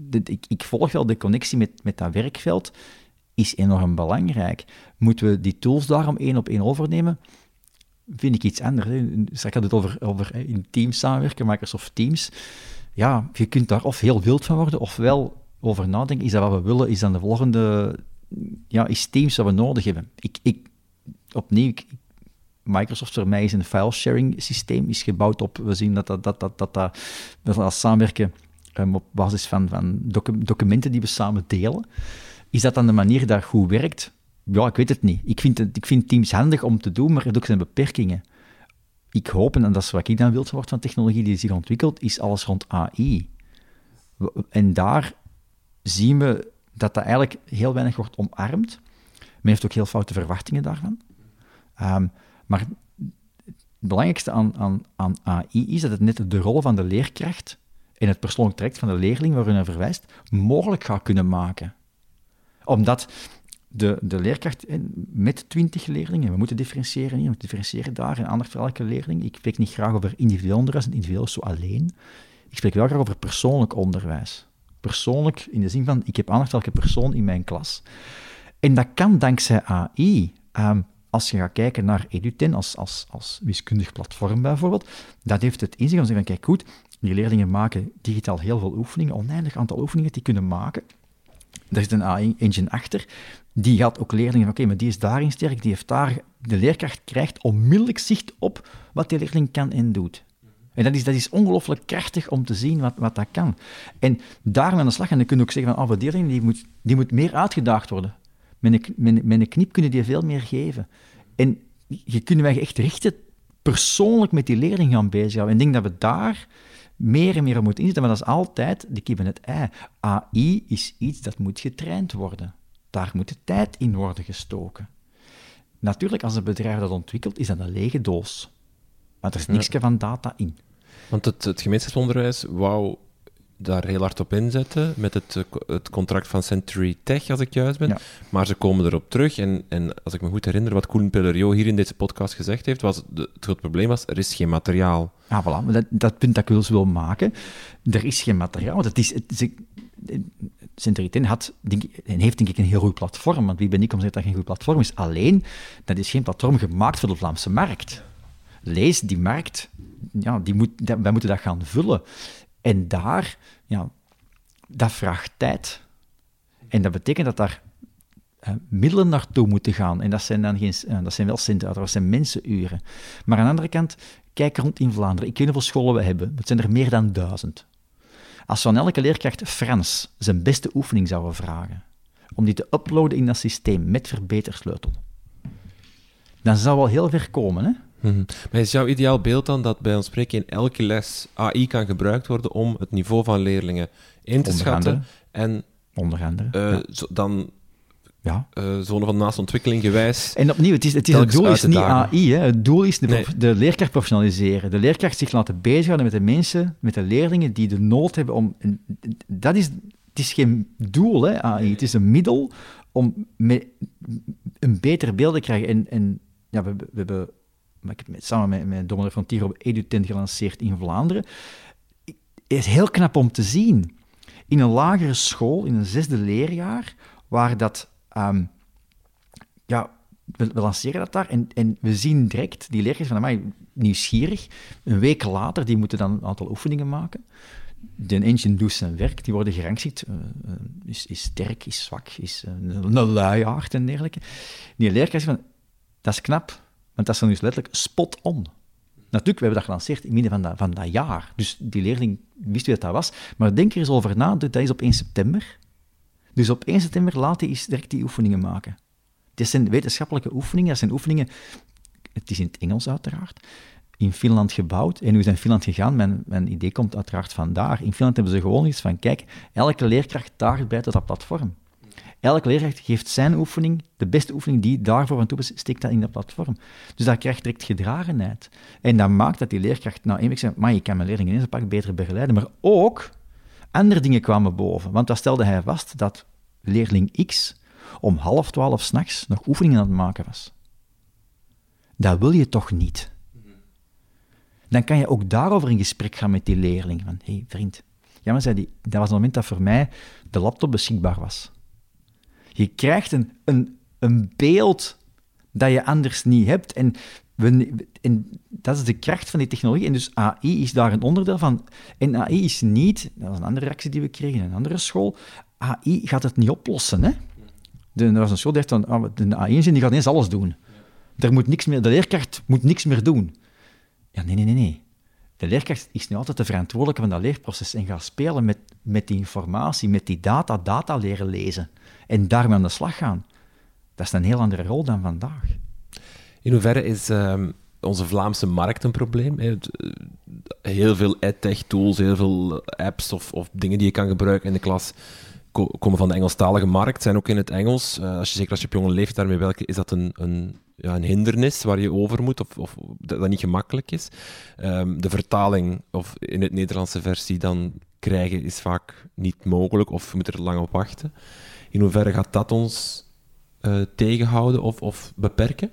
ik, ik, volg wel de connectie met, met dat werkveld, is enorm belangrijk. Moeten we die tools daarom één op één overnemen? Vind ik iets anders. Straks had het over, over in teams samenwerken, Microsoft Teams. Ja, je kunt daar of heel wild van worden, of wel over nadenken. Is dat wat we willen? Is dan de volgende... Ja, is Teams wat we nodig hebben? Ik, ik, opnieuw, ik, Microsoft mij is een file-sharing systeem, is gebouwd op, we zien dat dat, dat, dat, dat, dat samenwerken um, op basis van, van documenten die we samen delen. Is dat dan de manier dat goed werkt? Ja, ik weet het niet. Ik vind, het, ik vind Teams handig om te doen, maar zijn ook zijn beperkingen. Ik hoop, en dat is wat ik dan wil van technologie die zich ontwikkelt, is alles rond AI. En daar zien we dat dat eigenlijk heel weinig wordt omarmd. Men heeft ook heel foute verwachtingen daarvan. Um, maar het belangrijkste aan, aan, aan AI is dat het net de rol van de leerkracht en het persoonlijk traject van de leerling waarin hij verwijst, mogelijk gaat kunnen maken. Omdat de, de leerkracht met twintig leerlingen, we moeten differentiëren hier, we moeten differentiëren daar en aandacht voor elke leerling. Ik spreek niet graag over individueel onderwijs, en individueel is zo alleen. Ik spreek wel graag over persoonlijk onderwijs. Persoonlijk in de zin van, ik heb aandacht voor elke persoon in mijn klas. En dat kan dankzij AI. Ehm, als je gaat kijken naar Eduten als, als, als wiskundig platform bijvoorbeeld, dat heeft het in zich om te zeggen, kijk goed, die leerlingen maken digitaal heel veel oefeningen, oneindig aantal oefeningen die kunnen maken. Er zit een AI-engine achter, die gaat ook leerlingen, oké, maar die is daarin sterk, die heeft daar, de leerkracht krijgt onmiddellijk zicht op wat die leerling kan en doet. En dat is, dat is ongelooflijk krachtig om te zien wat, wat dat kan. En daar aan de slag, en dan kun je ook zeggen van, oh, die leerling die moet, die moet meer uitgedaagd worden. Met een, knip kunnen die veel meer geven. En je kunnen wij echt richten persoonlijk met die leerling gaan bezighouden. En ik denk dat we daar meer en meer op moeten inzetten, maar dat is altijd de kip en het ei. AI is iets dat moet getraind worden. Daar moet de tijd in worden gestoken. Natuurlijk, als een bedrijf dat ontwikkelt, is dat een lege doos. Maar er is niks van data in. Want het, het gemeenschapsonderwijs wou daar heel hard op inzetten met het, eh, het contract van Century Tech, als ik juist ben. Maar ze komen erop terug. En, en als ik me goed herinner, wat Koen Pellerio hier in deze podcast gezegd heeft, was het groot probleem was, er is geen materiaal. Ah, voilà. Dat, dat punt dat ik dus wil maken. Er is geen materiaal. Dat is, het, had, denk, en heeft denk ik een heel goed platform. Want wie ben ik om te zeggen dat dat geen goed platform is? Alleen, dat is geen platform gemaakt voor de Vlaamse markt. Lees, die markt, ja, die moet, wij moeten dat gaan vullen. En daar ja, dat vraagt tijd. En dat betekent dat daar uh, middelen naartoe moeten gaan. En dat zijn dan geen, uh, dat zijn wel centen, dat zijn mensenuren. Maar aan de andere kant, kijk rond in Vlaanderen. Ik weet hoeveel scholen we hebben. Het zijn er meer dan duizend. Als we elke leerkracht Frans zijn beste oefening zouden vragen, om die te uploaden in dat systeem met verbetersleutel, dan zou wel heel ver komen. Hè? Mm Maar is jouw ideaal beeld dan dat bij ons spreken in elke les AI kan gebruikt worden om het niveau van leerlingen in te schatten? En Onder andere. Uh, zo, dan ja. Uh, zone van naast ontwikkeling gewijs. En opnieuw, het, is, het, is, het doel is niet AI. Hè. Het doel is de, nee. de, leerkracht professionaliseren. De leerkracht zich laten bezighouden met de mensen, met de leerlingen die de nood hebben om... Dat is, het is geen doel, hè, AI. Het is een middel om een beter beeld te krijgen. En, en ja, we, we hebben... Ik heb samen met, met Dominique van Tiro Eduten gelanceerd in Vlaanderen. Het is heel knap om te zien. In een lagere school, in een zesde leerjaar, waar dat Um, ja, we, lanceren dat daar en, en we zien direct die leerlingen van, mij nieuwsgierig. Een week later, die moeten dan een aantal oefeningen maken. De engine doet zijn werk, die worden gerangschikt. Uh, is, is sterk, is zwak, is een, luiaard en dergelijke. Die leerkracht van, dat is knap, want dat is dan dus letterlijk spot on. Natuurlijk, we hebben dat gelanceerd in midden van dat, van dat jaar. Dus die leerling wist wie dat, dat was. Maar denk er eens over na, dat is op 1 september. Dus op 1 september laat hij direct die oefeningen maken. Dit zijn wetenschappelijke oefeningen, dat zijn oefeningen, het is in het Engels uiteraard, in Finland gebouwd. En hoe is in Finland gegaan? Mijn, mijn idee komt uiteraard vandaar. In Finland hebben ze gewoon iets van, kijk, elke leerkracht daagt bij tot dat platform. Elke leerkracht geeft zijn oefening, de beste oefening die daarvoor aan toe is, steekt dat in dat platform. Dus dat krijgt direct gedragenheid. En dat maakt dat die leerkracht nou week zegt, maar je kan mijn leerlingen in zijn pak beter begeleiden. Maar ook, andere dingen kwamen boven. Want dan stelde hij vast dat leerling X om half twaalf s'nachts nog oefeningen aan het maken was. Dat wil je toch niet? Dan kan je ook daarover in gesprek gaan met die leerling. Van, hé hey, vriend, ja, maar zei die, dat was het moment dat voor mij de laptop beschikbaar was. Je krijgt een, een, een beeld dat je anders niet hebt. En we, en dat is de kracht van die technologie. En dus AI is daar een onderdeel van. En AI is niet, dat is een andere reactie die we kregen in een andere school, AI gaat het niet oplossen. Hè? De, er was een school die dacht van, de AI-ingenieur gaat ineens alles doen. Er moet niks meer, de leerkracht moet niks meer doen. Ja, nee, nee, nee, nee. De leerkracht is nu altijd de verantwoordelijke van dat leerproces en gaat spelen met, met die informatie, met die data, data leren lezen en daarmee aan de slag gaan. Dat is een heel andere rol dan vandaag. In hoeverre is uh, onze Vlaamse markt een probleem? Eh, heel veel edtech-tools, heel veel apps of, of, dingen die je kan gebruiken in de klas komen van de Engelstalige markt, zijn ook in het Engels. Uh, als je, zeker als je op jonge leeftijd daarmee welke, is dat een, een, ja, een hindernis waar je over moet of, of dat, niet gemakkelijk is. Um, de vertaling of in het Nederlandse versie dan krijgen is vaak niet mogelijk of je moet er lang op wachten. In hoeverre gaat dat ons uh, tegenhouden of, of beperken?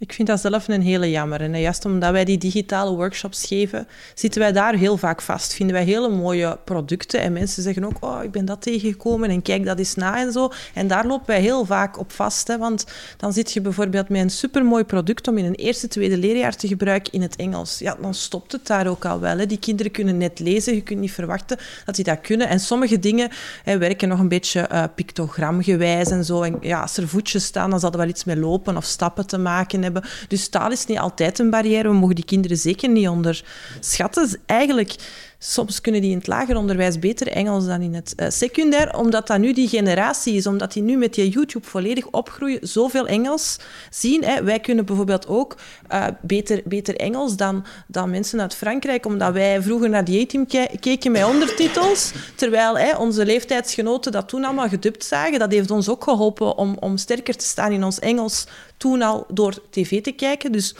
Ik vind dat zelf een hele jammer. En juist omdat wij die digitale workshops geven, zitten wij daar heel vaak vast. Vinden wij hele mooie producten. En mensen zeggen ook, oh, ik ben dat tegengekomen en kijk dat eens na en zo. En daar lopen wij heel vaak op vast. Hè, want dan zit je bijvoorbeeld met een supermooi product om in een eerste, tweede leerjaar te gebruiken in het Engels. Ja, dan stopt het daar ook al wel. Hè. Die kinderen kunnen net lezen. Je kunt niet verwachten dat die dat kunnen. En sommige dingen hè, werken nog een beetje uh, pictogramgewijs en zo. En ja, als er voetjes staan, dan zal er wel iets met lopen of stappen te maken hebben. Dus taal is niet altijd een barrière. We mogen die kinderen zeker niet onderschatten. Eigenlijk, soms kunnen die in het lager onderwijs beter Engels dan in het uh, secundair, omdat dat nu die generatie is, omdat die nu met die YouTube volledig opgroeien, zoveel Engels zien. Hè. Wij kunnen bijvoorbeeld ook uh, beter, beter Engels dan, dan mensen uit Frankrijk, omdat wij vroeger naar die A-team keken met ondertitels, terwijl hè, onze leeftijdsgenoten dat toen allemaal gedubt zagen. Dat heeft ons ook geholpen om, om sterker te staan in ons Engels toen al door tv te kijken. Dus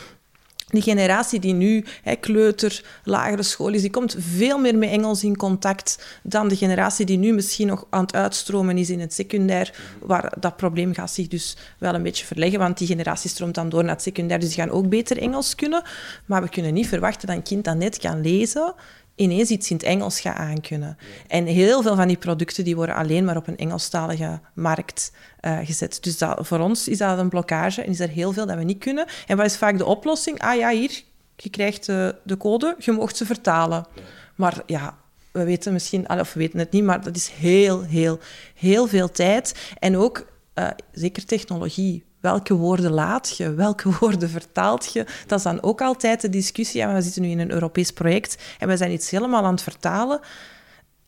die generatie die nu hè, kleuter, lagere school is, die komt veel meer met Engels in contact dan de generatie die nu misschien nog aan het uitstromen is in het secundair, waar dat probleem gaat zich dus wel een beetje verleggen, want die generatie stroomt dan door naar het secundair, dus die gaan ook beter Engels kunnen. Maar we kunnen niet verwachten dat een kind dat net kan lezen, ineens iets in het Engels gaat aankunnen. En heel veel van die producten die worden alleen maar op een Engelstalige markt uh, gezet. Dus dat, voor ons is dat een blokkage en is er heel veel dat we niet kunnen. En wat is vaak de oplossing? Ah ja, hier, je krijgt de, de code, je mocht ze vertalen. Maar ja, we weten misschien, of we weten het niet, maar dat is heel, heel, heel veel tijd. En ook uh, zeker technologie. Welke woorden laat je? Welke woorden vertaalt je? Dat is dan ook altijd de discussie. Ja, we zitten nu in een Europees project en we zijn iets helemaal aan het vertalen.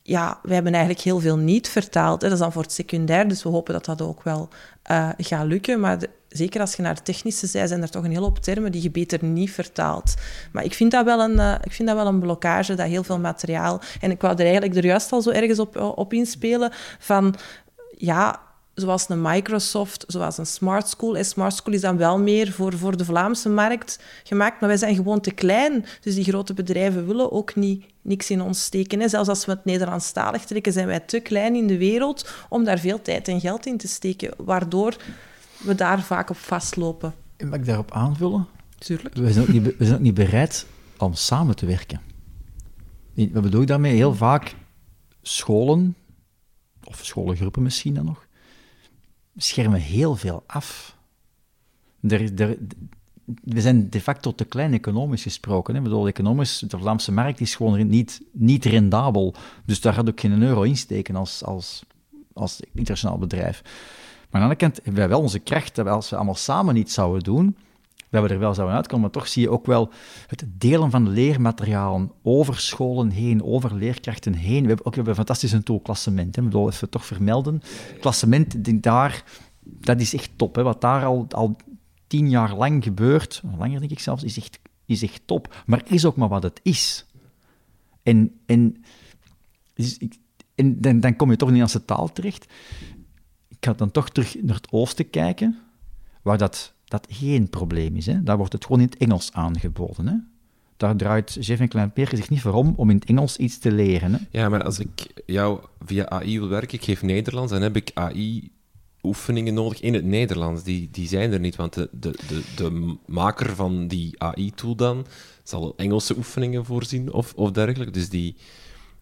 Ja, we hebben eigenlijk heel veel niet vertaald. Dat is dan voor het secundair, dus we hopen dat dat ook wel uh, gaat lukken. Maar zeker als je naar de technische zij, zijn er toch een hele hoop termen die je beter niet vertaalt. Maar ik vind dat wel een, uh, ik vind dat wel een blokkage, dat heel veel materiaal... En ik wou er eigenlijk er juist al zo ergens op, op inspelen van... Ja, zoals een Microsoft, zoals een Smart School. En Smart School is dan wel meer voor, voor de Vlaamse markt gemaakt, maar wij zijn gewoon te klein. Dus die grote bedrijven willen ook niet niks in ons steken. Hè. Zelfs als we het Nederlandstalig trekken, zijn wij te klein in de wereld om daar veel tijd en geld in te steken, waardoor we daar vaak op vastlopen. Mag ik daarop aanvullen? Tuurlijk. We zijn ook niet, we zijn ook niet bereid om samen te werken. Wat bedoel ik daarmee? Heel vaak scholen, of scholengroepen misschien dan nog, schermen heel veel af. Er, er, we zijn de facto te klein economisch gesproken. Hè. Ik bedoel, economisch, de Vlaamse markt is gewoon niet, niet rendabel. Dus daar gaat ook geen euro in steken als, als, als internationaal bedrijf. Maar aan de andere kant hebben wij wel onze kracht, dat als we allemaal samen iets zouden doen, dat we er wel zouden uitkomen. Maar toch zie je ook wel het delen van leermaterialen over scholen heen, over leerkrachten heen. We hebben ook hebben een fantastische tool, klassement. Hè. Ik bedoel, even toch vermelden. Klassement, daar, dat is echt top. Hè. Wat daar al, al tien jaar lang gebeurt, langer denk ik zelfs, is echt, is echt top. Maar is ook maar wat het is. En, en, dus en dan, dan kom je toch in de Nederlandse taal terecht. Ik ga dan toch terug naar het oosten kijken, waar dat dat geen probleem is. Hè. Daar wordt het gewoon in het Engels aangeboden. Hè. Daar draait Jeff en Kleinpeer zich niet voor om om in het Engels iets te leren. Hè. Ja, maar als ik jou via AI wil werken, ik geef Nederlands, dan heb ik AI oefeningen nodig in het Nederlands. Die, die zijn er niet, want de, de, de, de maker van die AI-tool dan zal Engelse oefeningen voorzien of, of dergelijke. Dus die...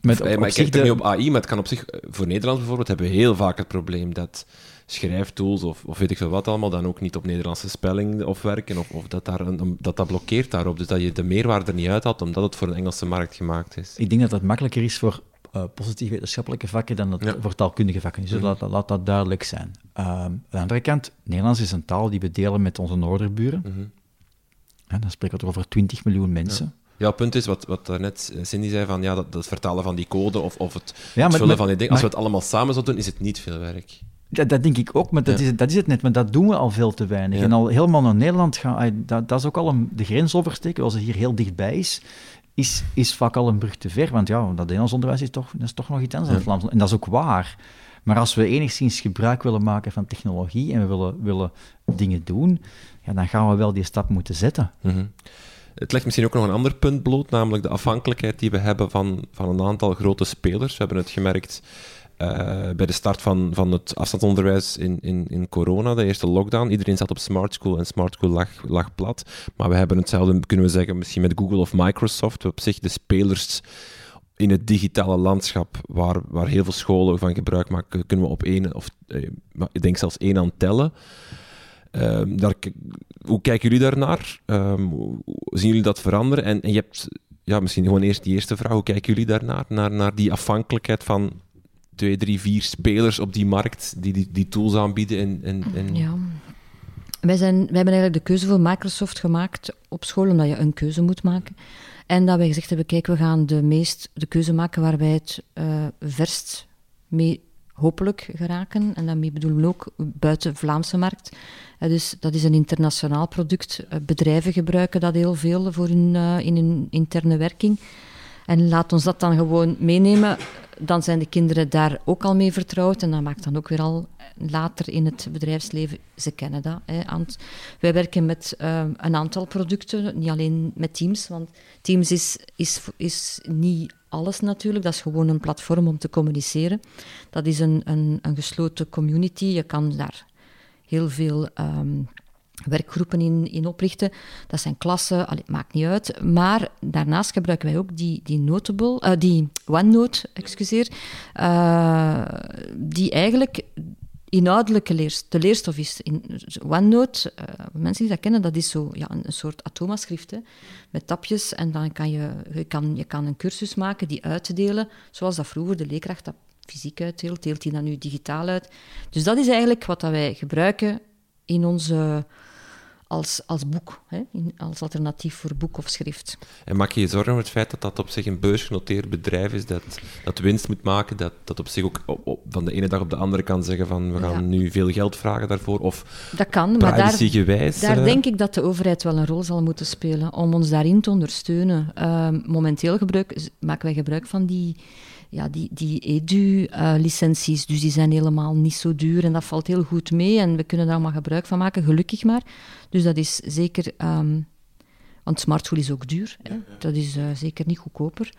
Met, op, maar ik kijk er niet op AI, maar het kan op zich... Voor Nederlands bijvoorbeeld hebben we heel vaak het probleem dat schrijftools of, of weet ik veel wat allemaal dan ook niet op Nederlandse spelling of werken, of, of dat, daar een, dat dat blokkeert daarop. Dus dat je de meerwaarde er niet uithaalt, omdat het voor een Engelse markt gemaakt is. Ik denk dat het makkelijker is voor uh, positief wetenschappelijke vakken dan het voor taalkundige vakken. Dus mm laat, laat, dat duidelijk zijn. Um, aan de andere kant, Nederlands is een taal die we delen met onze noorderburen. Mm -hmm. dan spreken we over 20 miljoen mensen. Ja. het punt is, wat, wat net Cindy zei, van, ja, dat, dat vertalen van die code of, of het, ja, het vullen van die dingen. Als we het allemaal samen zouden doen, is het niet veel werk. Dat, dat, denk ik ook, maar dat, is, dat is het net. Maar dat doen we al veel te weinig. En al helemaal naar Nederland gaan, dat, dat is ook al een, de grens oversteken, als het hier heel dichtbij is, is, is vaak al een brug te ver. Want ja, dat Nederlands onderwijs is toch, dat is toch nog iets anders dan Vlaams. En dat is ook waar. Maar als we enigszins gebruik willen maken van technologie en we willen, willen dingen doen, ja, dan gaan we wel die stap moeten zetten. Mhm. Het legt misschien ook nog een ander punt bloot, namelijk de afhankelijkheid die we hebben van, van een aantal grote spelers. We hebben het gemerkt uh, bij de start van, van het afstandsonderwijs in, in, in corona, de eerste lockdown. Iedereen zat op Smart School en Smart School lag, lag plat. Maar we hebben hetzelfde, kunnen we zeggen, misschien met Google of Microsoft. Op zich de spelers in het digitale landschap, waar, waar heel veel scholen van gebruik maken, kunnen we op één, of eh, ik denk zelfs één aan tellen. Uh, daar, hoe kijken jullie daarnaar? Um, zien jullie dat veranderen? En, en je hebt ja, misschien gewoon eerst die eerste vraag. Hoe kijken jullie daarnaar? Naar, naar die afhankelijkheid van twee, drie, vier spelers op die markt die die, die tools aanbieden. En, en, en... Ja. Wij, zijn, wij hebben eigenlijk de keuze voor Microsoft gemaakt op school, omdat je een keuze moet maken. En dat wij gezegd hebben, kijk, we gaan de, meest, de keuze maken waar wij het uh, verst mee hopelijk geraken. En daarmee bedoelen we ook buiten Vlaamse markt. Uh, dus dat is een internationaal product. Uh, bedrijven gebruiken dat heel veel voor hun, in hun interne werking. En laat ons dat dan gewoon meenemen. Dan zijn de kinderen daar ook al mee vertrouwd. En dat maakt dan ook weer al later in het bedrijfsleven, ze kennen dat. Hè. Wij werken met uh, een aantal producten, niet alleen met Teams. Want Teams is, is, is niet alles natuurlijk. Dat is gewoon een platform om te communiceren. Dat is een, een, een gesloten community. Je kan daar heel veel um, werkgroepen in, in oprichten. Dat zijn klassen, allee, maakt niet uit. Maar daarnaast gebruiken wij ook die, die Notable, uh, die OneNote, excuseer, uh, die eigenlijk inhoudelijke leerstof. De leerstof is in OneNote, uh, mensen die dat kennen, dat is zo ja, een, soort atomaschrift met tapjes. En dan kan je, je, kan, je kan een cursus maken die uit te delen, zoals dat vroeger de leerkracht dat fysiek uitdeelt, deelt hij dat nu digitaal uit. Dus dat is eigenlijk wat dat wij gebruiken in onze als, als boek, hè, als alternatief voor boek of schrift. En maak je je zorgen over het feit dat dat op zich een beursgenoteerd bedrijf is, dat, dat winst moet maken, dat dat op zich ook op, van de ene dag op de andere kan zeggen van we gaan nu veel geld vragen daarvoor, of dat kan, maar daar, daar uh... denk ik dat de overheid wel een rol zal moeten spelen om ons daarin te ondersteunen. Uh, momenteel gebruik, maken wij gebruik van die ja, die, die edu-licenties, dus die zijn helemaal niet zo duur en dat valt heel goed mee en we kunnen daar allemaal gebruik van maken, gelukkig maar. Dus dat is zeker... Um, want smartschool is ook duur, hè? dat is uh, zeker niet goedkoper.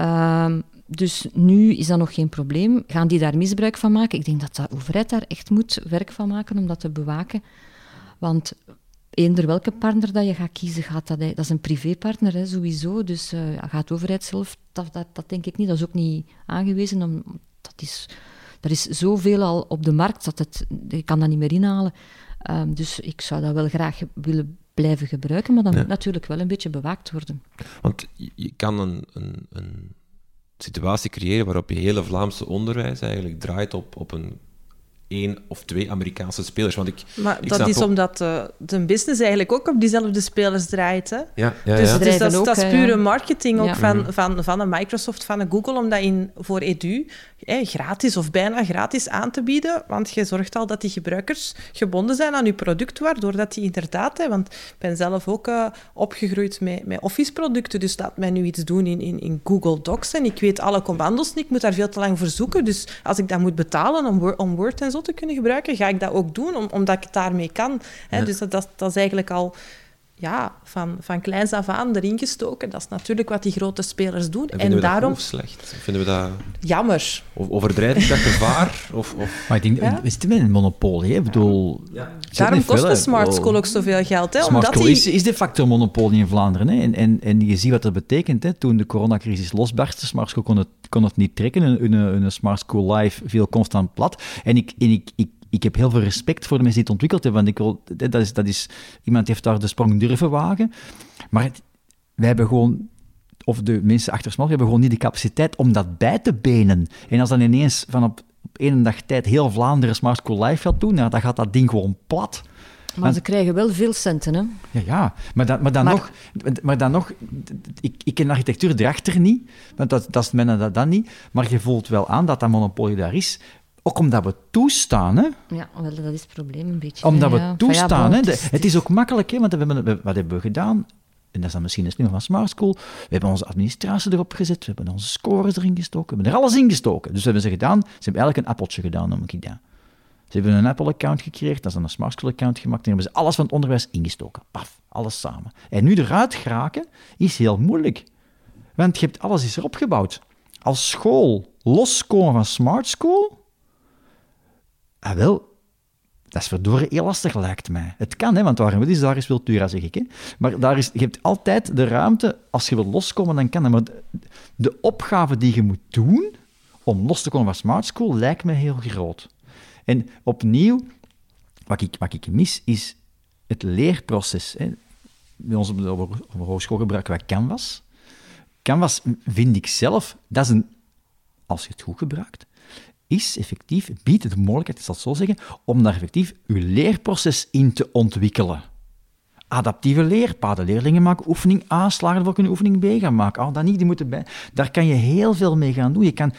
Um, dus nu is dat nog geen probleem. Gaan die daar misbruik van maken? Ik denk dat de overheid daar echt moet werk van maken om dat te bewaken. Want eender welke partner dat je gaat kiezen, gaat dat, dat is een privépartner hè, sowieso. Dus uh, gaat de overheid zelf, dat, dat, dat, denk ik niet. Dat is ook niet aangewezen. Om, dat is, er is zoveel al op de markt dat het, je kan dat niet meer inhalen. Um, dus ik zou dat wel graag willen blijven gebruiken, maar dat moet natuurlijk wel een beetje bewaakt worden. Want je kan een, een, een situatie creëren waarop je hele Vlaamse onderwijs eigenlijk draait op, op een één of twee Amerikaanse spelers. Want ik, maar dat is omdat de, eh, de business eigenlijk ook op diezelfde spelers draait. Hè? Ja, ja, dus, ja. dus dat, dat, is pure marketing ook van, mhm. van, van een Microsoft, van een Google, om dat in, voor Edu gratis of bijna gratis aan te bieden. Want je zorgt al dat die gebruikers gebonden zijn aan je product, waardoor dat die inderdaad... Hè, want ik ben zelf ook uh, opgegroeid met, met Office-producten, dus laat mij nu iets doen in, in, in Google Docs en ik weet alle commando's niet, ik moet daar veel te lang voor zoeken. Dus als ik dat moet betalen om, om Word en zo te kunnen gebruiken, ga ik dat ook doen, omdat ik het daarmee kan. Hè. Dus dat, dat, dat is eigenlijk al ja, van, van kleins af aan erin gestoken. Dat is natuurlijk wat die grote spelers doen. En, en daarom... dat slecht? Vinden we dat... Jammer. Of, overdrijf ik dat gevaar? Of, of... Maar ik denk, ja? we zitten met een monopolie. Ik bedoel... Ja. Daarom kost de Smart School ook zoveel geld. Hè? Smart School die... is, is de facto een monopolie in Vlaanderen. Hè? En, en, en je ziet wat dat betekent. Hè? Toen de coronacrisis losbarstte, Smart School kon het, kon het niet trekken. Een, een, een Smart School Live viel constant plat. En ik, en ik, ik ik heb heel veel respect voor de mensen die het ontwikkeld hebben. Want ik wil, dat, is, dat is, iemand heeft daar de sprong durven wagen. Maar het, wij hebben gewoon, of de mensen achter Smart, hebben gewoon niet de capaciteit om dat bij te benen. En als dan ineens van op, op één dag tijd heel Vlaanderen Smart School Live gaat doen, nou, dan gaat dat ding gewoon plat. Maar ze krijgen wel veel centen, hè? Ja, ja. Maar, dan, maar dan nog... Maar dan nog ik, ik ken architectuur erachter niet, want dat, dat is men dat dan niet. Maar je voelt wel aan dat dat monopolie daar is. Ook omdat we toestaan, hè? Ja, wel, dat is het probleem een beetje. Omdat we toestaan, hè? het is ook makkelijk, hè? Want we hebben, wat hebben we gedaan? En dat is dan misschien het nu van Smart School. We hebben onze administratie erop gezet, we hebben onze scores erin gestoken, we hebben er alles in gestoken. Dus we hebben ze gedaan, ze hebben eigenlijk een appeltje gedaan, noem ik dat. Ze hebben een Apple-account gecreëerd, dat is dan een Smart School-account gemaakt, en hebben ze alles van het onderwijs ingestoken. Paf, alles samen. En nu eruit geraken is heel moeilijk. Want je hebt alles is erop gebouwd. Als school loskomen van Smart School Ah, wel, dat is verdorie heel lastig, lijkt mij. Het kan, hè, want waar is, daar is Wiltura, zeg ik. Hè. Maar daar is, je hebt altijd de ruimte, als je wilt loskomen, dan kan dat. Maar de, opgave die je moet doen om los te komen van Smart School lijkt me heel groot. En opnieuw, wat ik, wat ik mis, is het leerproces. Hè. Bij ons op de, op de hogeschool gebruiken wij Canvas. Canvas vind ik zelf, dat is een, als je het goed gebruikt, is effectief, biedt de mogelijkheid, ik zal zo zeggen, om daar effectief uw leerproces in te ontwikkelen. Adaptieve leerpaden. Leerlingen maken oefening A, slagen ervoor kunnen oefening B gaan maken. Oh, dat niet, die moeten bij. Daar kan je heel veel mee gaan doen. Je kan,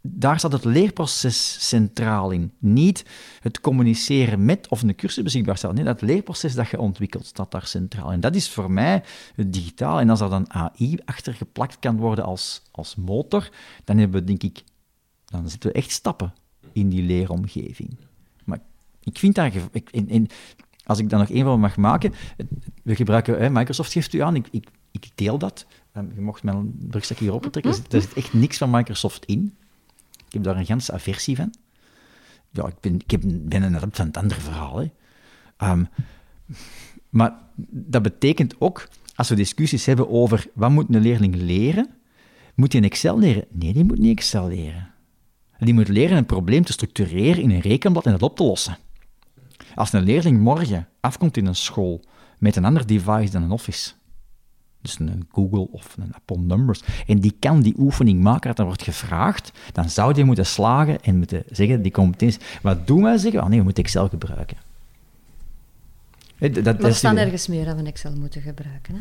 daar staat het leerproces centraal in. Niet het communiceren met of een cursus beschikbaar stellen. Nee, dat leerproces dat je ontwikkelt staat daar centraal. En dat is voor mij het digitaal. En als er dan AI achter geplakt kan worden als, als motor, dan hebben we denk ik dan zitten we echt stappen in die leeromgeving. Maar ik vind dat... Ik, in, in, als ik daar nog één van mag maken... We gebruiken... Hè, Microsoft geeft u aan, ik, ik, ik deel dat. Um, je mocht mijn broekzak hier opentrekken. Er, er zit echt niks van Microsoft in. Ik heb daar een ganse aversie van. Ja, ik ben, ik heb, ben een adept van het andere verhaal. Hè. Um, maar dat betekent ook, als we discussies hebben over wat moet een leerling leren, moet hij een Excel leren? Nee, die moet niet Excel leren. Die moet leren een probleem te structureren in een rekenblad en het op te lossen. Als een leerling morgen afkomt in een school met een ander device dan een Office, dus een Google of een Apple Numbers, en die kan die oefening maken dat er wordt gevraagd, dan zou die moeten slagen en moeten zeggen, die competentie. Wat doen wij zeggen? Oh nee, we moeten Excel gebruiken. Dat, dat, maar staan ergens meer dat we Excel moeten gebruiken. Hè?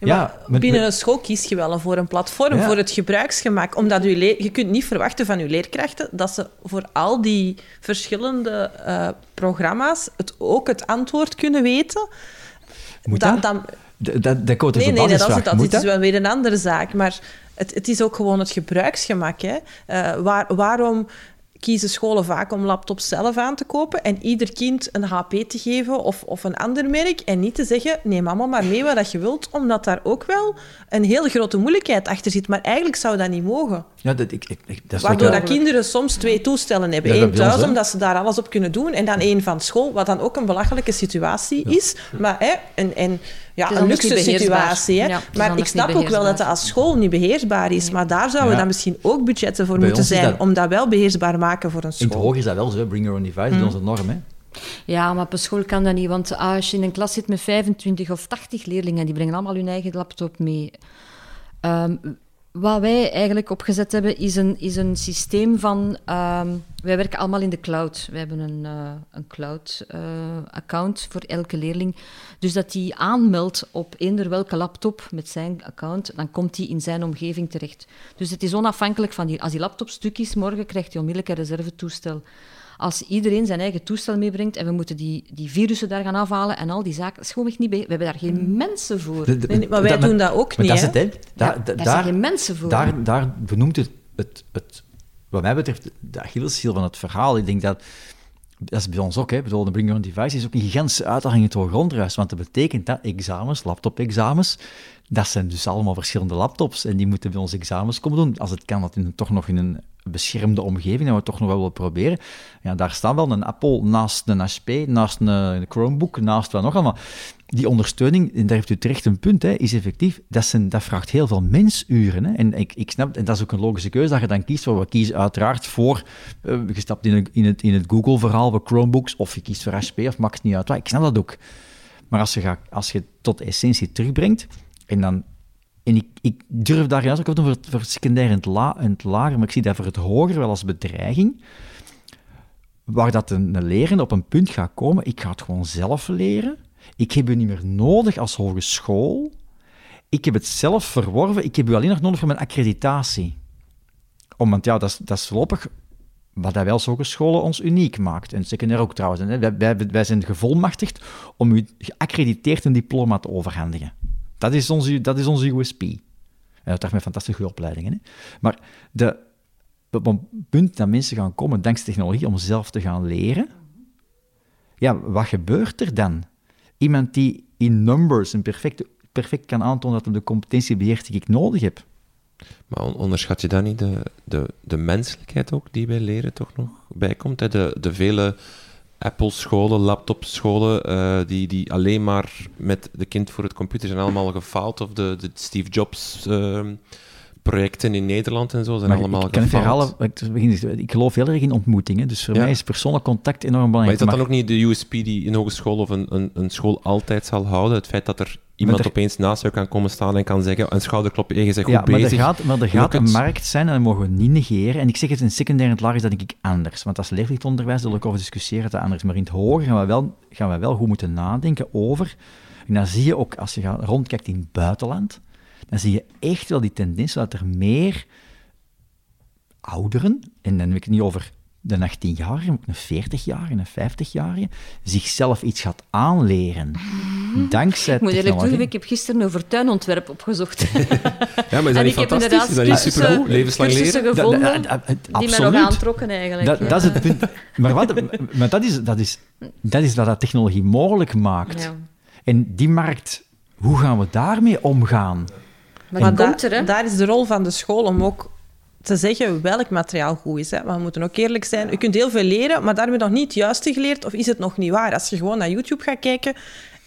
Ja, binnen een school kies je wel voor een platform, voor het gebruiksgemak. Omdat je, je kunt niet verwachten van je leerkrachten dat ze voor al die verschillende uh, programma's het, ook het antwoord kunnen weten. Moet dat? De, de code is nee, nee, dat is, dat, is wel weer een andere zaak. Maar het, het is ook gewoon het gebruiksgemak. Hè. Uh, waar, waarom kiezen scholen vaak om laptops zelf aan te kopen en ieder kind een HP te geven of, of een ander merk en niet te zeggen, neem allemaal maar mee wat je wilt, omdat daar ook wel een heel grote moeilijkheid achter zit. Maar eigenlijk zou dat niet mogen. Ja, dat, ik, ik, dat Waardoor dat kinderen soms twee toestellen hebben. Eén thuis, omdat ze daar alles op kunnen doen, en dan één van school, wat dan ook een belachelijke situatie is. Maar, hè, en, en ja, een luxe situatie. Hè? maar ik snap ook wel dat het als school niet beheersbaar is. Maar daar zouden we dan misschien ook budgetten voor moeten zijn om dat wel beheersbaar te maken voor een school. In het hoger is dat wel zo, bring your own device, dat is onze norm. Hè? Ja, maar op school kan dat niet. Want als je in een klas zit met 25 of 80 leerlingen, die brengen allemaal hun eigen laptop mee. Um, wat wij eigenlijk opgezet hebben, is een, is een systeem van... Ehm, wij werken allemaal in de cloud. We hebben een, uh, een cloud-account voor elke leerling. Dus dat hij aanmeldt op eender welke laptop met zijn account, dan komt hij in zijn omgeving terecht. Dus het is onafhankelijk van die... Als die laptop stuk is, morgen krijgt hij onmiddellijk een reservetoestel als iedereen zijn eigen toestel meebrengt en we moeten die, die virussen daar gaan afhalen en al die zaken, dat is gewoon niet bij. We hebben daar geen mm. mensen voor. maar wij doen dat ook niet. Dat is het, hè? Daar, daar zijn geen mensen voor. Daar, daar benoemt het, het, het, wat mij betreft, de Achilleshiel van het verhaal. Ik denk dat dat is bij ons ook, hè. Bedoel, de Bring Your Own Device is ook een gigantische uitdaging in het grondruis, want dat betekent dat examens, laptop-examens, dat zijn dus allemaal verschillende laptops en die moeten bij ons examens komen doen. Als het kan, dat in, toch nog in een beschermde omgeving, dat we toch nog wel willen proberen. Ja, daar staat wel een Apple naast een HP, naast een Chromebook, naast wat nog allemaal. Die ondersteuning, en daar heeft u terecht een punt, hè, is effectief, dat, zijn, dat vraagt heel veel mensuren. Hè. En ik, ik snap, en dat is ook een logische keuze dat je dan kiest voor. We kiezen uiteraard voor, uh, je stapt in, in het, in het Google-verhaal voor Chromebooks, of je kiest voor HP, of maakt het niet uit. Ik snap dat ook. Maar als je, gaat, als je tot essentie terugbrengt, en dan en ik, durf daar juist ook op voor, voor het secundair en het, lager, maar ik zie dat voor het hoger wel als bedreiging. Waar dat een, een leren op een punt gaat komen, ik ga het gewoon zelf leren. Ik heb u niet meer nodig als hogeschool. Ik heb het zelf verworven. Ik heb u alleen nog nodig voor mijn accreditatie. Om, want ja, dat is, dat voorlopig wat dat wel hogescholen ons uniek maakt. En secundair ook trouwens. Wij, wij, wij zijn gevolmachtigd om u geaccrediteerd een diploma te overhandigen. Dat is onze, dat is onze USP. En dat met fantastische opleidingen. Hè? Maar de, op een punt dat mensen gaan komen, dankzij technologie, om zelf te gaan leren, ja, wat gebeurt er dan? Iemand die in numbers een perfect, kan aantonen dat hij de competentie beheert die ik nodig heb. Maar onderschat je dan niet de, de, de menselijkheid ook die bij leren toch nog bijkomt? De, de vele Apple-scholen, laptop-scholen, uh, die, die alleen maar met de kind voor het computer zijn allemaal gefaald. Of de, de Steve Jobs uh, projecten in Nederland en zo zijn maar allemaal ik, ik gefaald. ik, ik geloof heel erg in ontmoetingen, dus voor mij is persoonlijk contact enorm belangrijk. Maar is dat dan ook niet de USP die een hogeschool of een, een, een school altijd zal houden? Het feit dat er iemand opeens naast jou kan komen staan en kan zeggen, een schouderklop en je zegt goed ja, maar bezig. Er gaat, maar er gaat een markt zijn en dat mogen we niet negeren. En ik zeg het in secundair en het lager is dat denk ik anders. Want als leerplichtonderwijs, daar wil ik over discussiëren, dat anders. Maar in het hoger gaan we wel, gaan we wel goed moeten nadenken over... En dan zie je ook, als je gaat, rondkijkt in het buitenland, dan zie je echt wel die tendens dat er meer ouderen, en dan heb ik het niet over de 18-jarige, maar een 40-jarige, een 50-jarige, zichzelf iets gaat aanleren. Dankzij Ik moet eerlijk toegeven, ik heb gisteren over tuinontwerp opgezocht. ja, maar is dat niet fantastisch? Is dat niet supergoed? Levenslang leren? gevonden dat, dat, dat, die mij nog aantrokken eigenlijk. Dat, dat, is het punt. Maar, wat, maar dat, is, dat, is, dat is wat dat technologie mogelijk maakt. Ja. En die markt, hoe gaan we daarmee omgaan? Maar, maar er, daar is de rol van de school om ook te zeggen welk materiaal goed is. Hè. Maar we moeten ook eerlijk zijn. U kunt heel veel leren, maar daar heb je nog niet het juiste geleerd of is het nog niet waar. Als je gewoon naar YouTube gaat kijken En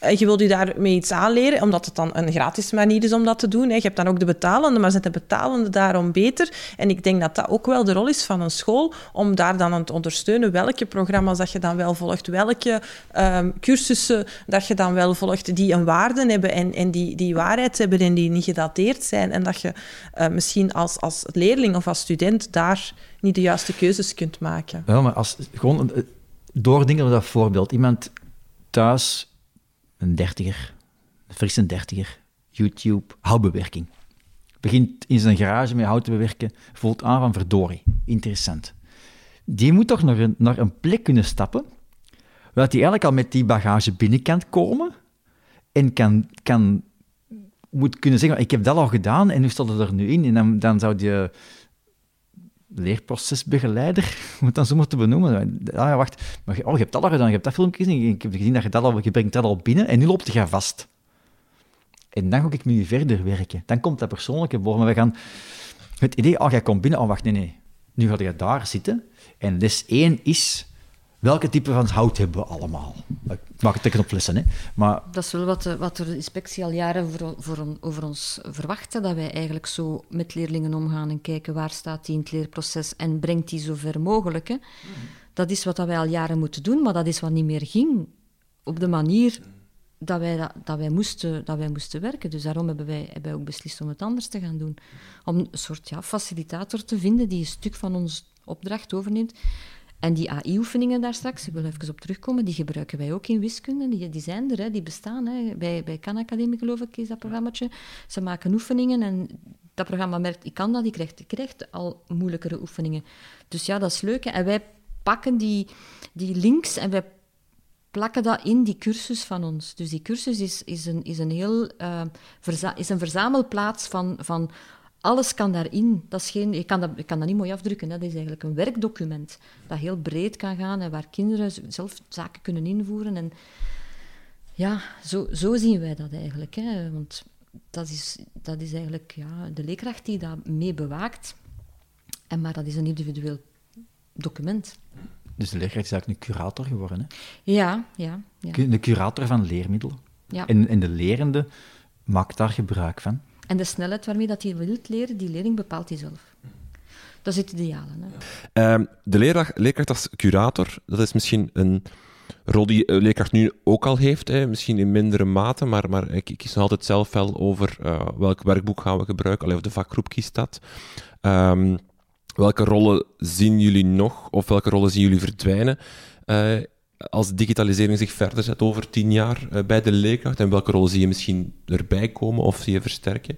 je wilt je daarmee iets aanleren, omdat het dan een gratis manier is om dat te doen. Je hebt dan ook de betalende, maar zijn de betalende daarom beter? En ik denk dat dat ook wel de rol is van een school, om daar dan aan te ondersteunen welke programma's dat je dan wel volgt, welke um, cursussen dat je dan wel volgt, die een waarde hebben en, en die, die waarheid hebben en die niet gedateerd zijn. En dat je uh, misschien als, als leerling of als student daar niet de juiste keuzes kunt maken. Ja, maar als, gewoon eh, doordingen we dat voorbeeld. Iemand thuis een dertiger, een frisse dertiger, YouTube, houtbewerking. Begint in zijn garage met hout te bewerken, voelt aan van verdorie, interessant. Die moet toch naar een, naar een plek kunnen stappen, waar hij eigenlijk al met die bagage binnen kan komen en kan, kan, moet kunnen zeggen, ik heb dat al gedaan en nu staat het er nu in. En dan, dan zou je leerprocesbegeleider, om het dan zo maar te benoemen. Ah ja, wacht, maar oh, je hebt dat al gedaan, je hebt dat filmpje gezien, ik heb gezien dat je dat al, je brengt dat al binnen en nu loopt je vast. En dan ga ik nu verder werken. Dan komt dat persoonlijke boven. Maar we gaan het idee, oh, jij komt binnen, oh, wacht, nee, nee. Nu ga je daar zitten. En les 1 is Welke type van hout hebben we allemaal? Ik maak het tegen op lessen, hè. Maar... Dat is wel wat de, wat de inspectie al jaren voor, voor, over ons verwacht. Dat wij eigenlijk zo met leerlingen omgaan en kijken waar staat die in het leerproces en brengt die zo ver mogelijk. Hè. Dat is wat wij al jaren moeten doen, maar dat is wat niet meer ging op de manier dat wij, dat, dat, wij, moesten, dat wij moesten werken. Dus daarom hebben wij, hebben wij ook beslist om het anders te gaan doen. Om een soort ja, facilitator te vinden die een stuk van onze opdracht overneemt en die AI-oefeningen daar straks, ik wil even op terugkomen, die gebruiken wij ook in wiskunde. Die, die zijn er, hè, die bestaan. Hè. Bij, bij Khan Academie, geloof ik, is dat programmaatje. Ze maken oefeningen en dat programma merkt, ik kan dat, ik krijg, ik krijg al moeilijkere oefeningen. Dus ja, dat is leuk. En wij pakken die, die links en wij plakken dat in die cursus van ons. Dus die cursus is, is, een, is, een, heel, uh, is een verzamelplaats van, van alles kan daarin. Dat is geen, je, kan dat, je kan dat niet mooi afdrukken. Hè. Dat is eigenlijk een werkdocument dat heel breed kan gaan en waar kinderen zelf zaken kunnen invoeren. En ja, zo, zo zien wij dat eigenlijk. Hè. Want dat is, dat is eigenlijk ja, de leerkracht die dat mee bewaakt. En, maar dat is een individueel document. Dus de leerkracht is eigenlijk een curator geworden, hè? Ja, ja. ja. De curator van leermiddelen. Ja. En, en de lerende maakt daar gebruik van. En de snelheid waarmee dat hij wilt leren, die leerling bepaalt hij zelf. Dat is het ideale. Hè? Uh, de leerkracht, leerkracht als curator, dat is misschien een rol die de leerkracht nu ook al heeft, hè, misschien in mindere mate, maar, maar ik, ik kies altijd zelf wel over uh, welk werkboek gaan we gebruiken, alleen of de vakgroep kiest dat. Um, welke rollen zien jullie nog, of welke rollen zien jullie verdwijnen uh, als digitalisering zich verder zet over tien jaar uh, bij de leerkracht? En welke rol zie je misschien erbij komen of zie je versterken?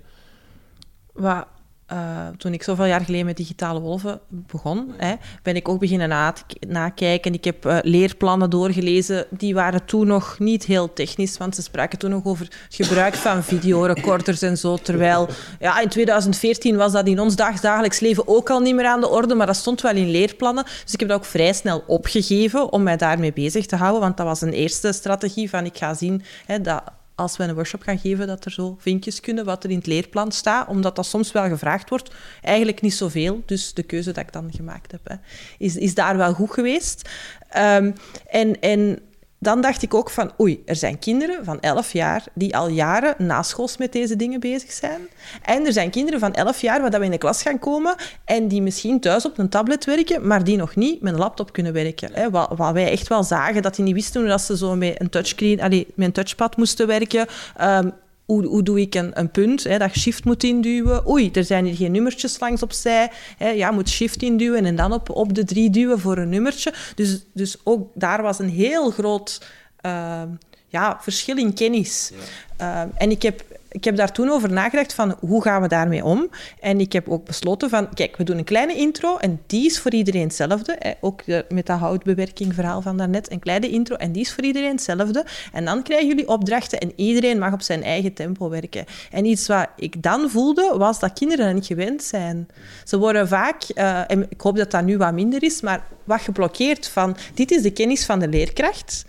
Wat uh, toen ik zoveel jaar geleden met digitale wolven begon, hè, ben ik ook beginnen na nakijken. Ik heb uh, leerplannen doorgelezen. Die waren toen nog niet heel technisch, want ze spraken toen nog over het gebruik van videorecorders en zo. Terwijl ja, in 2014 was dat in ons dagelijks leven ook al niet meer aan de orde, maar dat stond wel in leerplannen. Dus ik heb dat ook vrij snel opgegeven om mij daarmee bezig te houden, want dat was een eerste strategie van ik ga zien hè, dat als we een workshop gaan geven, dat er zo vinkjes kunnen wat er in het leerplan staat, omdat dat soms wel gevraagd wordt. Eigenlijk niet zoveel, dus de keuze dat ik dan gemaakt heb, is, is daar wel goed geweest. Um, en, en dan dacht ik ook van, oei, er zijn kinderen van 11 jaar die al jaren naschools met deze dingen bezig zijn. En er zijn kinderen van 11 jaar waar we in de klas gaan komen en die misschien thuis op een tablet werken, maar die nog niet met een laptop kunnen werken. Hè. Wat, wat wij echt wel zagen, dat die niet wisten dat ze zo met een touchscreen, allee, met een touchpad moesten werken. Um, hoe, hoe doe ik een, een punt hè, dat je shift moet induwen? Oei, er zijn hier geen nummertjes langs opzij. Hè, ja, moet shift induwen en dan op, op de drie duwen voor een nummertje. Dus, dus ook daar was een heel groot uh, ja, verschil in kennis. Ja. Uh, en ik heb ik heb daar toen over nagedacht van hoe gaan we daarmee om. En ik heb ook besloten van, kijk, we doen een kleine intro en die is voor iedereen hetzelfde. Hè. Ook met dat houtbewerking verhaal van daarnet, een kleine intro en die is voor iedereen hetzelfde. En dan krijgen jullie opdrachten en iedereen mag op zijn eigen tempo werken. En iets wat ik dan voelde, was dat kinderen er niet gewend zijn. Ze worden vaak, uh, en ik hoop dat dat nu wat minder is, maar wat geblokkeerd van, dit is de kennis van de leerkracht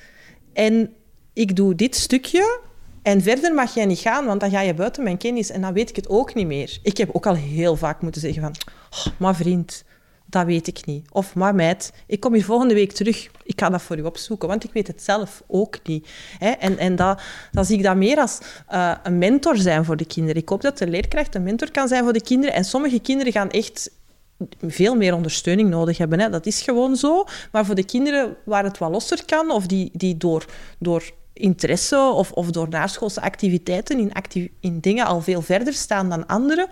en ik doe dit stukje en verder mag jij niet gaan, want dan ga je buiten mijn kennis en dan weet ik het ook niet meer. Ik heb ook al heel vaak moeten zeggen van, oh, maar vriend, dat weet ik niet. Of, maar meid, ik kom hier volgende week terug. Ik ga dat voor u opzoeken, want ik weet het zelf ook niet. Hè? En, en dat, dat zie ik dat meer als uh, een mentor zijn voor de kinderen. Ik hoop dat de leerkracht een mentor kan zijn voor de kinderen. En sommige kinderen gaan echt veel meer ondersteuning nodig hebben. Hè. Dat is gewoon zo. Maar voor de kinderen waar het wat losser kan, of die, die door, door interesse of, of door naschoolse activiteiten in, in dingen al veel verder staan dan anderen,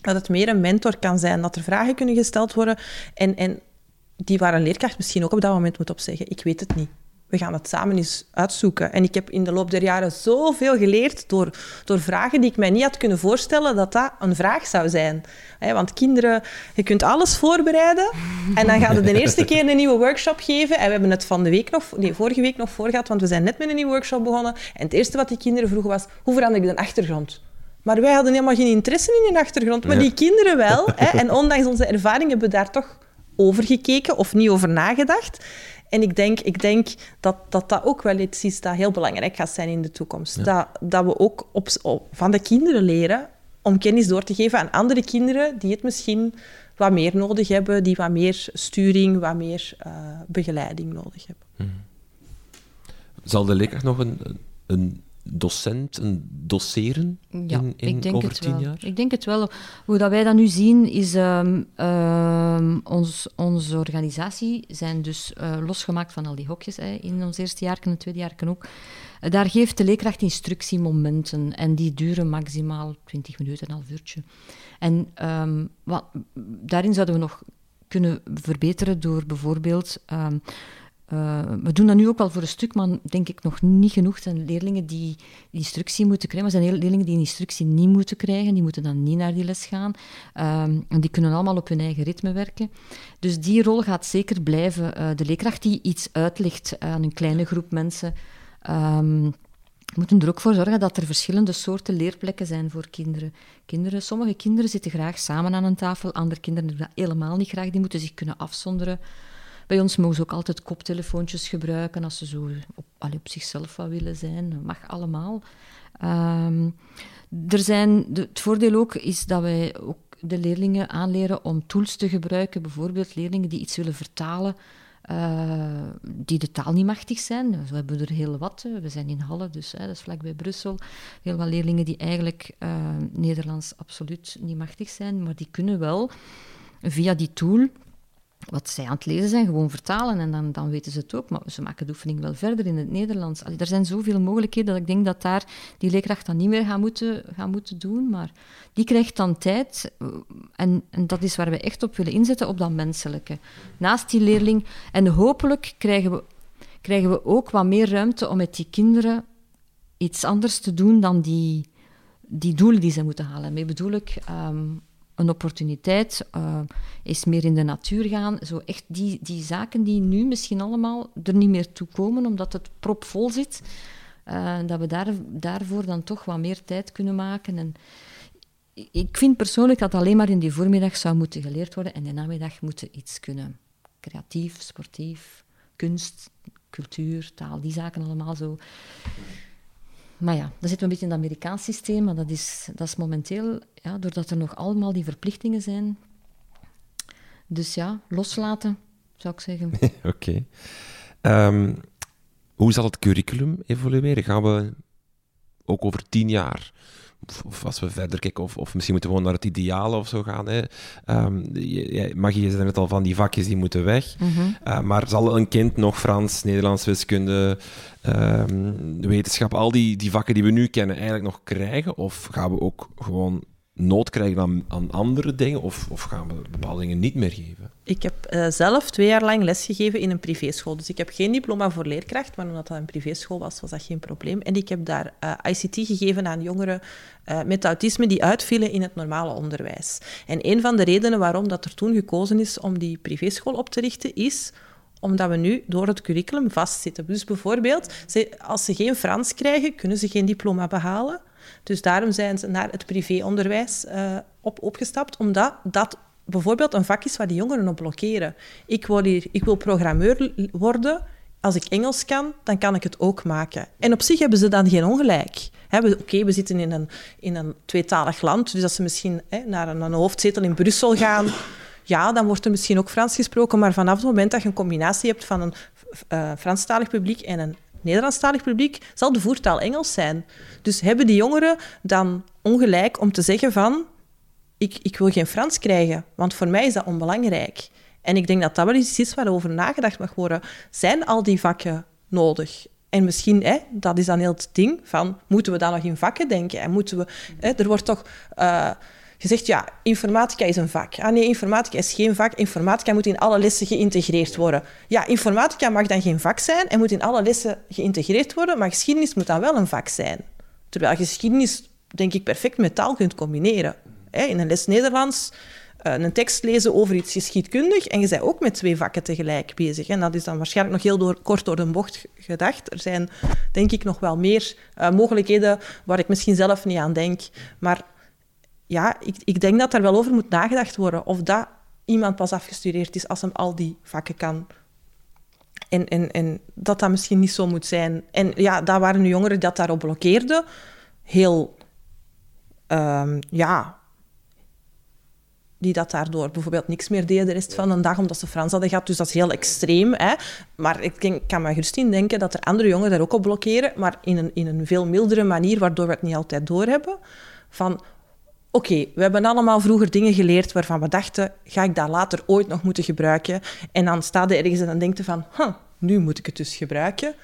dat het meer een mentor kan zijn, dat er vragen kunnen gesteld worden en, en die waar een leerkracht misschien ook op dat moment moet opzeggen. Ik weet het niet we gaan het samen eens uitzoeken. En ik heb in de loop der jaren zoveel geleerd door, door vragen die ik mij niet had kunnen voorstellen dat dat een vraag zou zijn. want kinderen, je kunt alles voorbereiden en dan gaan we de eerste keer een nieuwe workshop geven. En we hebben het van de week nog, nee, vorige week nog voor gehad, want we zijn net met een nieuwe workshop begonnen. En het eerste wat die kinderen vroegen was, hoe verander ik de achtergrond? Maar wij hadden helemaal geen interesse in die achtergrond, maar die kinderen wel. En ondanks onze ervaring hebben we daar toch over gekeken of niet over nagedacht. En ik denk, ik denk dat, dat dat ook wel iets is dat heel belangrijk gaat zijn in de toekomst. Dat, dat we ook op, van de kinderen leren om kennis door te geven aan andere kinderen die het misschien wat meer nodig hebben, die wat meer sturing, wat meer uh, begeleiding nodig hebben. Hmm. Zal de leerkracht nog een, een docent, een doseren ja, in, in ik denk over het tien wel. jaar? Ik denk het wel. Hoe dat wij dat nu zien, is um, um, ons, onze organisatie zijn dus uh, losgemaakt van al die hokjes hè, in ons eerste jaar en het tweede jaar ook. Uh, daar geeft de leerkracht instructiemomenten en die duren maximaal 20 minuten, een half uurtje. En um, wat, daarin zouden we nog kunnen verbeteren door bijvoorbeeld uh, we doen dat nu ook wel voor een stuk, maar denk ik nog niet genoeg. Zijn leerlingen die, instructie moeten krijgen, maar er zijn leerlingen die instructie niet moeten krijgen. Die moeten dan niet naar die les gaan. Um, en die kunnen allemaal op hun eigen ritme werken. Dus die rol gaat zeker blijven. Uh, de leerkracht die iets uitlegt aan een kleine groep mensen. Um, moeten er ook voor zorgen dat er verschillende soorten leerplekken zijn voor kinderen. kinderen. Sommige kinderen zitten graag samen aan een tafel, andere kinderen doen dat helemaal niet graag. Die moeten zich kunnen afzonderen. Bij ons mogen ze ook altijd koptelefoontjes gebruiken als ze zo op, op zichzelf willen zijn. Mag allemaal. Um, er zijn, de, het voordeel ook is dat wij ook de leerlingen aanleren om tools te gebruiken. Bijvoorbeeld leerlingen die iets willen vertalen, uh, die de taal niet machtig zijn. Zo hebben we er heel wat. We zijn in Halle, dus hè, dat is vlakbij Brussel. Heel wat leerlingen die eigenlijk uh, Nederlands absoluut niet machtig zijn, maar die kunnen wel via die tool wat zij aan het lezen zijn, gewoon vertalen en dan, dan weten ze het ook. Maar ze maken de oefening wel verder in het Nederlands. Er zijn zoveel mogelijkheden dat ik denk dat daar die leerkracht dan niet meer gaat moeten, gaan moeten doen. Maar die krijgt dan tijd eh, en, en dat is waar we echt op willen inzetten, op dat menselijke. Naast die leerling. En hopelijk krijgen we, krijgen we ook wat meer ruimte om met die kinderen iets anders te doen dan die, die doelen die ze moeten halen. Mee bedoel ik... Ehm, een opportuniteit, uh, is meer in de natuur gaan. Zo echt die, die zaken die nu misschien allemaal er niet meer toe komen, omdat het propvol zit, uh, dat we daar, daarvoor dan toch wat meer tijd kunnen maken. En ik vind persoonlijk dat alleen maar in die voormiddag zou moeten geleerd worden en in de namiddag moeten iets kunnen. Creatief, sportief, kunst, cultuur, taal, die zaken allemaal zo. Maar ja, dan zitten we een beetje in het Amerikaans systeem, maar dat is, dat is momenteel, ja, doordat er nog allemaal die verplichtingen zijn. Dus ja, loslaten, zou ik zeggen. Oké. Ehm, hoe zal het curriculum evolueren? Gaan we ook over tien jaar of, als we verder kijken, of, of misschien moeten we gewoon naar het ideale of zo gaan. Hè. Um, je, Magie, je zei net al van die vakjes die moeten weg. Mhm. Eh, maar zal een kind nog Frans, Nederlands, wiskunde, um, wetenschap, al die, die vakken die we nu kennen, eigenlijk nog krijgen? Of gaan we ook gewoon nood krijgen aan, aan andere dingen? Of, of gaan we bepaalde dingen niet meer geven? Ik heb uh, zelf twee jaar lang lesgegeven in een privéschool. Dus ik heb geen diploma voor leerkracht, maar omdat dat een privéschool was, was dat geen probleem. En ik heb daar eh, ICT gegeven aan jongeren uh, met autisme die uitvielen in het normale onderwijs. En een van de redenen waarom dat er toen gekozen is om die privéschool op te richten, is omdat we nu door het curriculum vastzitten. Dus bijvoorbeeld, als ze geen Frans krijgen, kunnen ze geen diploma behalen. Dus daarom zijn ze naar het privéonderwijs uh, op, opgestapt, omdat dat bijvoorbeeld een vak is waar die jongeren op blokkeren. Ik wil, hier, ik wil programmeur worden. Als ik Engels kan, dan kan ik het ook maken. En op zich hebben ze dan geen ongelijk. Oké, we zitten in een, in een tweetalig land, dus als ze misschien naar een, een hoofdzetel in Brussel gaan, ja, dan wordt er misschien ook Frans gesproken, maar vanaf het moment dat je een combinatie hebt van een uh, Franstalig publiek en een Nederlandstalig publiek, zal de voertaal Engels zijn. Dus hebben die jongeren dan ongelijk om te zeggen van, ik, ik wil geen Frans krijgen, want voor mij is dat onbelangrijk. En ik denk dat dat wel iets is waarover nagedacht mag worden. Zijn al die vakken nodig? En misschien, hè, dat is dan heel het ding van, moeten we dan nog in vakken denken? En moeten we, hè, er wordt toch uh, gezegd, ja, informatica is een vak. Ah nee, informatica is geen vak. Informatica moet in alle lessen geïntegreerd worden. Ja, informatica mag dan geen vak zijn en moet in alle lessen geïntegreerd worden, maar geschiedenis moet dan wel een vak zijn. Terwijl geschiedenis, denk ik, perfect met taal kunt combineren. In een les Nederlands eh, een tekst lezen over iets geschiedkundig en je bent ook met twee vakken tegelijk bezig. En dat is dan waarschijnlijk nog heel door, kort door de bocht gedacht. Er zijn, denk ik, nog wel meer uh, mogelijkheden waar ik misschien zelf niet aan denk. Maar ja, ik, ik denk dat daar wel over moet nagedacht worden. Of dat iemand pas afgestudeerd is als hem al die vakken kan. En, en, en dat dat misschien niet zo moet zijn. En ja, daar waren nu jongeren dat daarop blokkeerden. Heel, um, ja, die dat daardoor bijvoorbeeld niks meer deden de rest van een dag, omdat ze Frans hadden gehad. Dus dat is heel extreem. Hè? Maar ik kan me gerust in denken dat er andere jongeren daar ook op blokkeren, maar in een, in een veel mildere manier, waardoor we het niet altijd doorhebben. Van, oké, we hebben allemaal vroeger dingen geleerd waarvan we dachten, ga ik dat later ooit nog moeten gebruiken? En dan staat er ergens en dan denkt je van, nu moet ik het dus gebruiken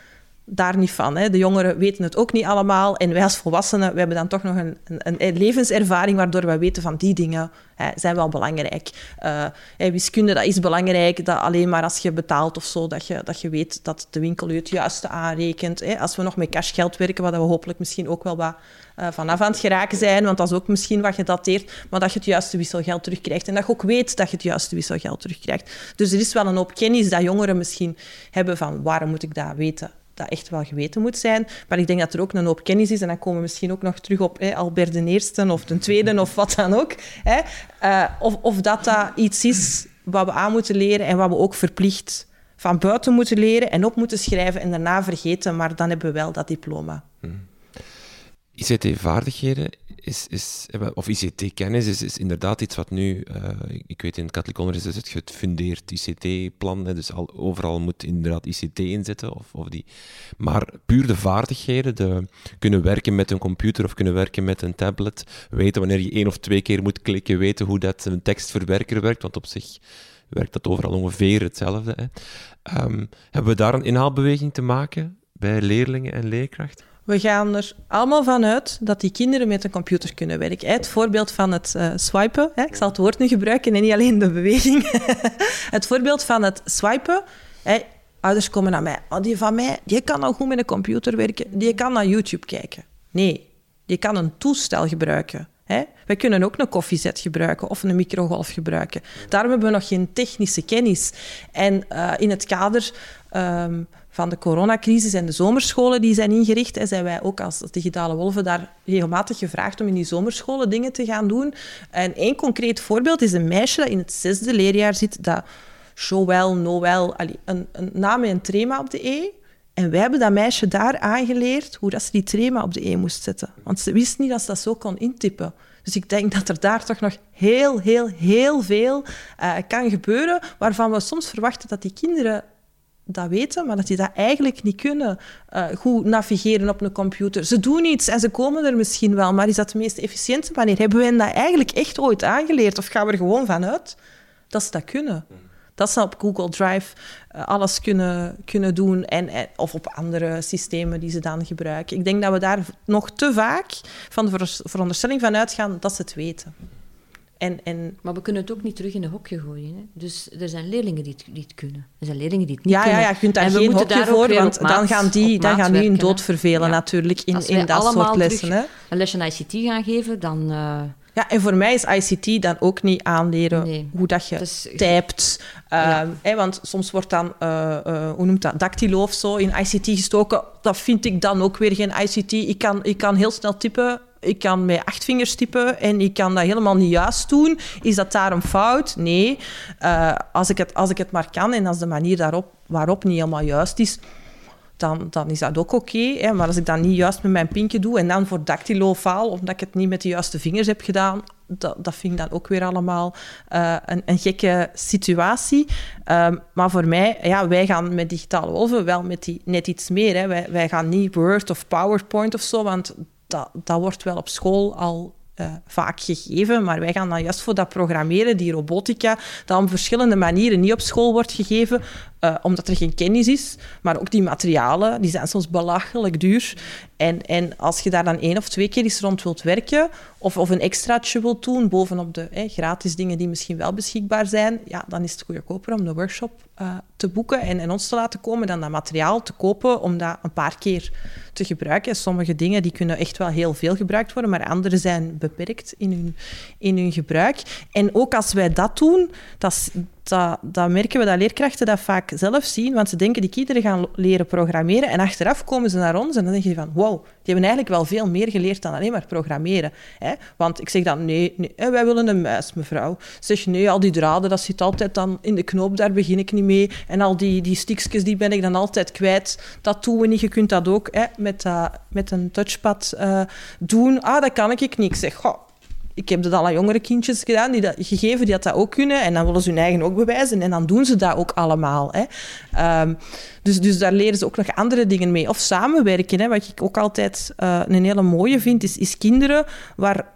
daar niet van. Hè. De jongeren weten het ook niet allemaal. En wij als volwassenen we hebben dan toch nog een, een, levenservaring waardoor we weten van die dingen hè, zijn wel belangrijk. Uh, wiskunde, dat is belangrijk. Dat alleen maar als je betaalt of zo, dat je, dat je weet dat de winkel je het juiste aanrekent. Hè. Als we nog met cashgeld werken, wat we hopelijk misschien ook wel wat uh, vanaf aan het geraken zijn, want dat is ook misschien wat gedateerd, maar dat je het juiste wisselgeld terugkrijgt. En dat je ook weet dat je het juiste wisselgeld terugkrijgt. Dus er is wel een hoop kennis dat jongeren misschien hebben van waarom moet ik dat weten? Echt wel geweten moet zijn. Maar ik denk dat er ook een hoop kennis is. En dan komen we misschien ook nog terug op Albert de Eerste of de Tweede of wat dan ook. Hè. Uh, of, of dat dat iets is wat we aan moeten leren en wat we ook verplicht van buiten moeten leren en op moeten schrijven en daarna vergeten. Maar dan hebben we wel dat diploma. Hmm. ICT-vaardigheden is, is, of ICT-kennis is, is inderdaad iets wat nu, uh, ik weet in het katholiek onderwijs is het gefundeerd ICT-plan, dus al, overal moet inderdaad ICT inzetten. Of, of die. Maar puur de vaardigheden, de, kunnen werken met een computer of kunnen werken met een tablet, weten wanneer je één of twee keer moet klikken, weten hoe dat een tekstverwerker werkt, want op zich werkt dat overal ongeveer hetzelfde. Hè. Um, hebben we daar een inhaalbeweging te maken bij leerlingen en leerkrachten? We gaan er allemaal van uit dat die kinderen met een computer kunnen werken. Het voorbeeld van het uh, swipen, hè, ik zal het woord nu gebruiken en niet alleen de beweging. het voorbeeld van het swipen. Hè, ouders komen naar mij. Oh, die van mij, die kan al goed met een computer werken. Die kan naar YouTube kijken. Nee, die kan een toestel gebruiken. Hè? Wij kunnen ook een koffiezet gebruiken of een microgolf gebruiken. Daarom hebben we nog geen technische kennis. En uh, in het kader um, van de coronacrisis en de zomerscholen die zijn ingericht, en zijn wij ook als Digitale Wolven daar regelmatig gevraagd om in die zomerscholen dingen te gaan doen. En één concreet voorbeeld is een meisje dat in het zesde leerjaar zit, dat Joël, Noël, een, een naam met een trema op de E. En wij hebben dat meisje daar aangeleerd hoe dat ze die trema op de E moest zetten. Want ze wist niet dat ze dat zo kon intippen. Dus ik denk dat er daar toch nog heel, heel, heel veel uh, kan gebeuren, waarvan we soms verwachten dat die kinderen dat weten, maar dat die dat eigenlijk niet kunnen uh, goed navigeren op een computer. Ze doen iets en ze komen er misschien wel, maar is dat de meest efficiënte manier? Hebben we hen dat eigenlijk echt ooit aangeleerd? Of gaan we er gewoon vanuit dat ze dat kunnen? Dat ze op Google Drive uh, alles kunnen, kunnen doen en, en, of op andere systemen die ze dan gebruiken. Ik denk dat we daar nog te vaak van de veronderstelling van uitgaan dat ze het weten. En, en... Maar we kunnen het ook niet terug in een hokje gooien. Hè? Dus er zijn leerlingen die het, die het kunnen. Er zijn leerlingen die het niet ja, kunnen. Ja, je kunt daar geen hokje voor, want dan gaan die, dan gaan die hun dood vervelen natuurlijk in, in dat soort lessen. Hè? een lesje ICT gaan geven, dan... Uh... Ja, en voor mij is ICT dan ook niet aanleren nee. hoe dat je is... typt. Ja. Uh, want soms wordt dan, uh, uh, hoe noemt dat, dactylo of zo in ICT gestoken. Dat vind ik dan ook weer geen ICT. Ik kan, ik kan heel snel typen ik kan met acht vingers typen en ik kan dat helemaal niet juist doen. Is dat daar een fout? Nee. Uh, als, ik het, als ik het maar kan en als de manier daarop, waarop niet helemaal juist is, dan, dan is dat ook oké. maar als ik dat niet juist met mijn pinkje doe en dan voor dactylo faal, omdat ik het niet met de juiste vingers heb gedaan, dat, dat vind ik dan ook weer allemaal uh, een, een, gekke situatie. Um, maar voor mij, ja, wij gaan met digitale wolven wel met die, net iets meer. Hè. Wij, wij gaan niet Word of PowerPoint of zo, want dat, dat wordt wel op school al uh, vaak gegeven, maar wij gaan dan juist voor dat programmeren, die robotica, dat op verschillende manieren niet op school wordt gegeven, uh, omdat er geen kennis is. Maar ook die materialen, die zijn soms belachelijk duur. En, en als je daar dan één of twee keer eens rond wilt werken, of, of een extraatje wilt doen, bovenop de gratis dingen die misschien wel beschikbaar zijn, ja, dan is het goedkoper om de workshop uh, te boeken en, en ons te laten komen dan dat materiaal te kopen om dat een paar keer te gebruiken. Sommige dingen die kunnen echt wel heel veel gebruikt worden, maar andere zijn beperkt in hun, in hun gebruik. En ook als wij dat doen, dat, dat, merken we dat leerkrachten dat vaak zelf zien, want ze denken die kinderen gaan leren programmeren en achteraf komen ze naar ons en dan denk je van wow, die hebben eigenlijk wel veel meer geleerd dan alleen maar programmeren. Hè? Want ik zeg dan nee, nee, wij willen een muis, mevrouw. Zeg nee, al die draden, dat zit altijd dan in de knoop, daar begin ik niet mee. En al die, die stickjes, die ben ik dan altijd kwijt. Dat doen we niet, je kunt dat ook hè, met, uh, met een touchpad uh, doen. Ah, dat kan ik niet. Ik zeg, goh, ik heb dat al aan jongere kindjes gedaan, die dat, gegeven die dat, dat ook kunnen. En dan willen ze hun eigen ook bewijzen. En dan doen ze dat ook allemaal. Hè. Um, dus, dus daar leren ze ook nog andere dingen mee. Of samenwerken. Hè. Wat ik ook altijd uh, een hele mooie vind, is, is kinderen waar...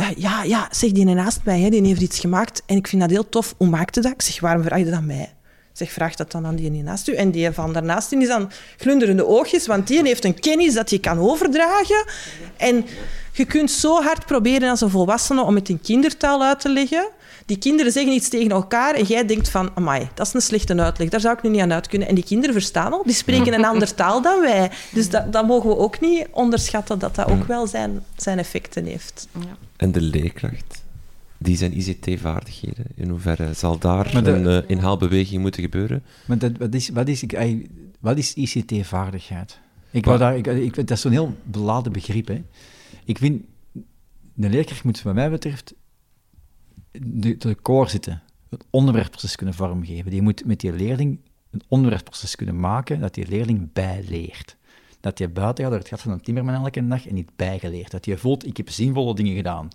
Uh, ja, ja, zeg, die naast mij, hè, die heeft iets gemaakt. En ik vind dat heel tof. Hoe maakte dat? Ik zeg, waarom vraag je dat aan mij? Zeg, vraag dat dan aan die naast u. En die van daarnaast is dan glunderende oogjes, want die heeft een kennis dat je kan overdragen. En je kunt zo hard proberen als een volwassene om het in kindertaal uit te leggen. Die kinderen zeggen iets tegen elkaar en jij denkt van, amai, dat is een slechte uitleg, daar zou ik nu niet aan uit kunnen. En die kinderen verstaan al, die spreken een andere taal dan wij. Dus dat, dat mogen we ook niet onderschatten, dat dat ook wel zijn, zijn effecten heeft. Ja. En de leerkracht? die zijn ICT-vaardigheden? In hoeverre zal daar een uh, inhaalbeweging moeten gebeuren? Maar dat, wat, is, wat, is, wat is ICT-vaardigheid? Ik wou daar, ik, ik, dat is zo'n heel beladen begrip. Hè. Ik vind, de leerkracht moet wat mij betreft de, de core zitten. Het onderwerpproces kunnen vormgeven. Die moet met die leerling een onderwerpproces kunnen maken dat die leerling bijleert. Dat je buiten gaat door het gat van een timmerman elke dag en niet bijgeleerd. Dat je voelt, ik heb zinvolle dingen gedaan.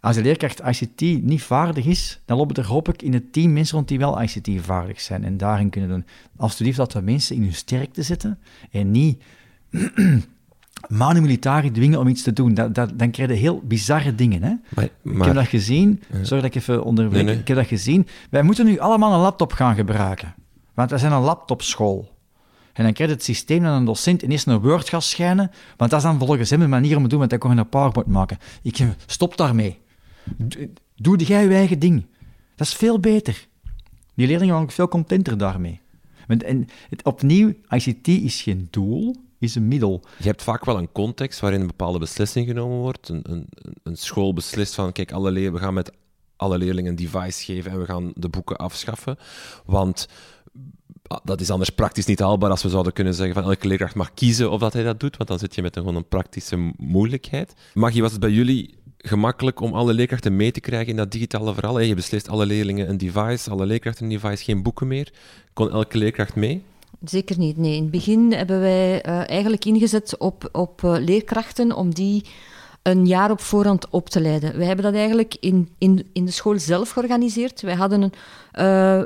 Als de leerkracht ICT niet vaardig is, dan lopen er hoop ik in het team mensen rond die wel ICT vaardig zijn en daarin kunnen doen. Alsjeblieft dat we mensen in hun sterkte zetten en niet manu militari dwingen om iets te doen. Dat, dat, dan krijg je heel bizarre dingen. Hè? Maar, ik heb dat gezien, sorry dat ik even onderbreek, ik heb dat gezien. Wij moeten nu allemaal een laptop gaan gebruiken, want we zijn een laptopschool. En dan krijg je het systeem dat een docent ineens een Word gaat schijnen, want dat is dan volgens hem de manier om te doen, want dan kon je een PowerPoint maken. Ik stop daarmee. Doe jij je eigen ding. Dat is veel beter. Die leerlingen waren veel contenter daarmee. En het, opnieuw, ICT is geen doel, is een middel. Je hebt vaak wel een context waarin een bepaalde beslissing genomen wordt. Een, een, een school beslist van, kijk, alle leer, we gaan met alle leerlingen een device geven en we gaan de boeken afschaffen. Want ah, dat is anders praktisch niet haalbaar als we zouden kunnen zeggen van elke leerkracht mag kiezen of dat hij dat doet, want dan zit je met een, gewoon een praktische moeilijkheid. Maggie, was het bij jullie gemakkelijk om alle leerkrachten mee te krijgen in dat digitale verhaal. Je beslist alle leerlingen een device, alle leerkrachten een device, geen boeken meer. Kon elke leerkracht mee? Zeker niet. Nee. In het begin hebben wij uh, eigenlijk ingezet op, op uh, leerkrachten om die een jaar op voorhand op te leiden. Wij hebben dat eigenlijk in, in, in de school zelf georganiseerd. Wij hadden een. Uh,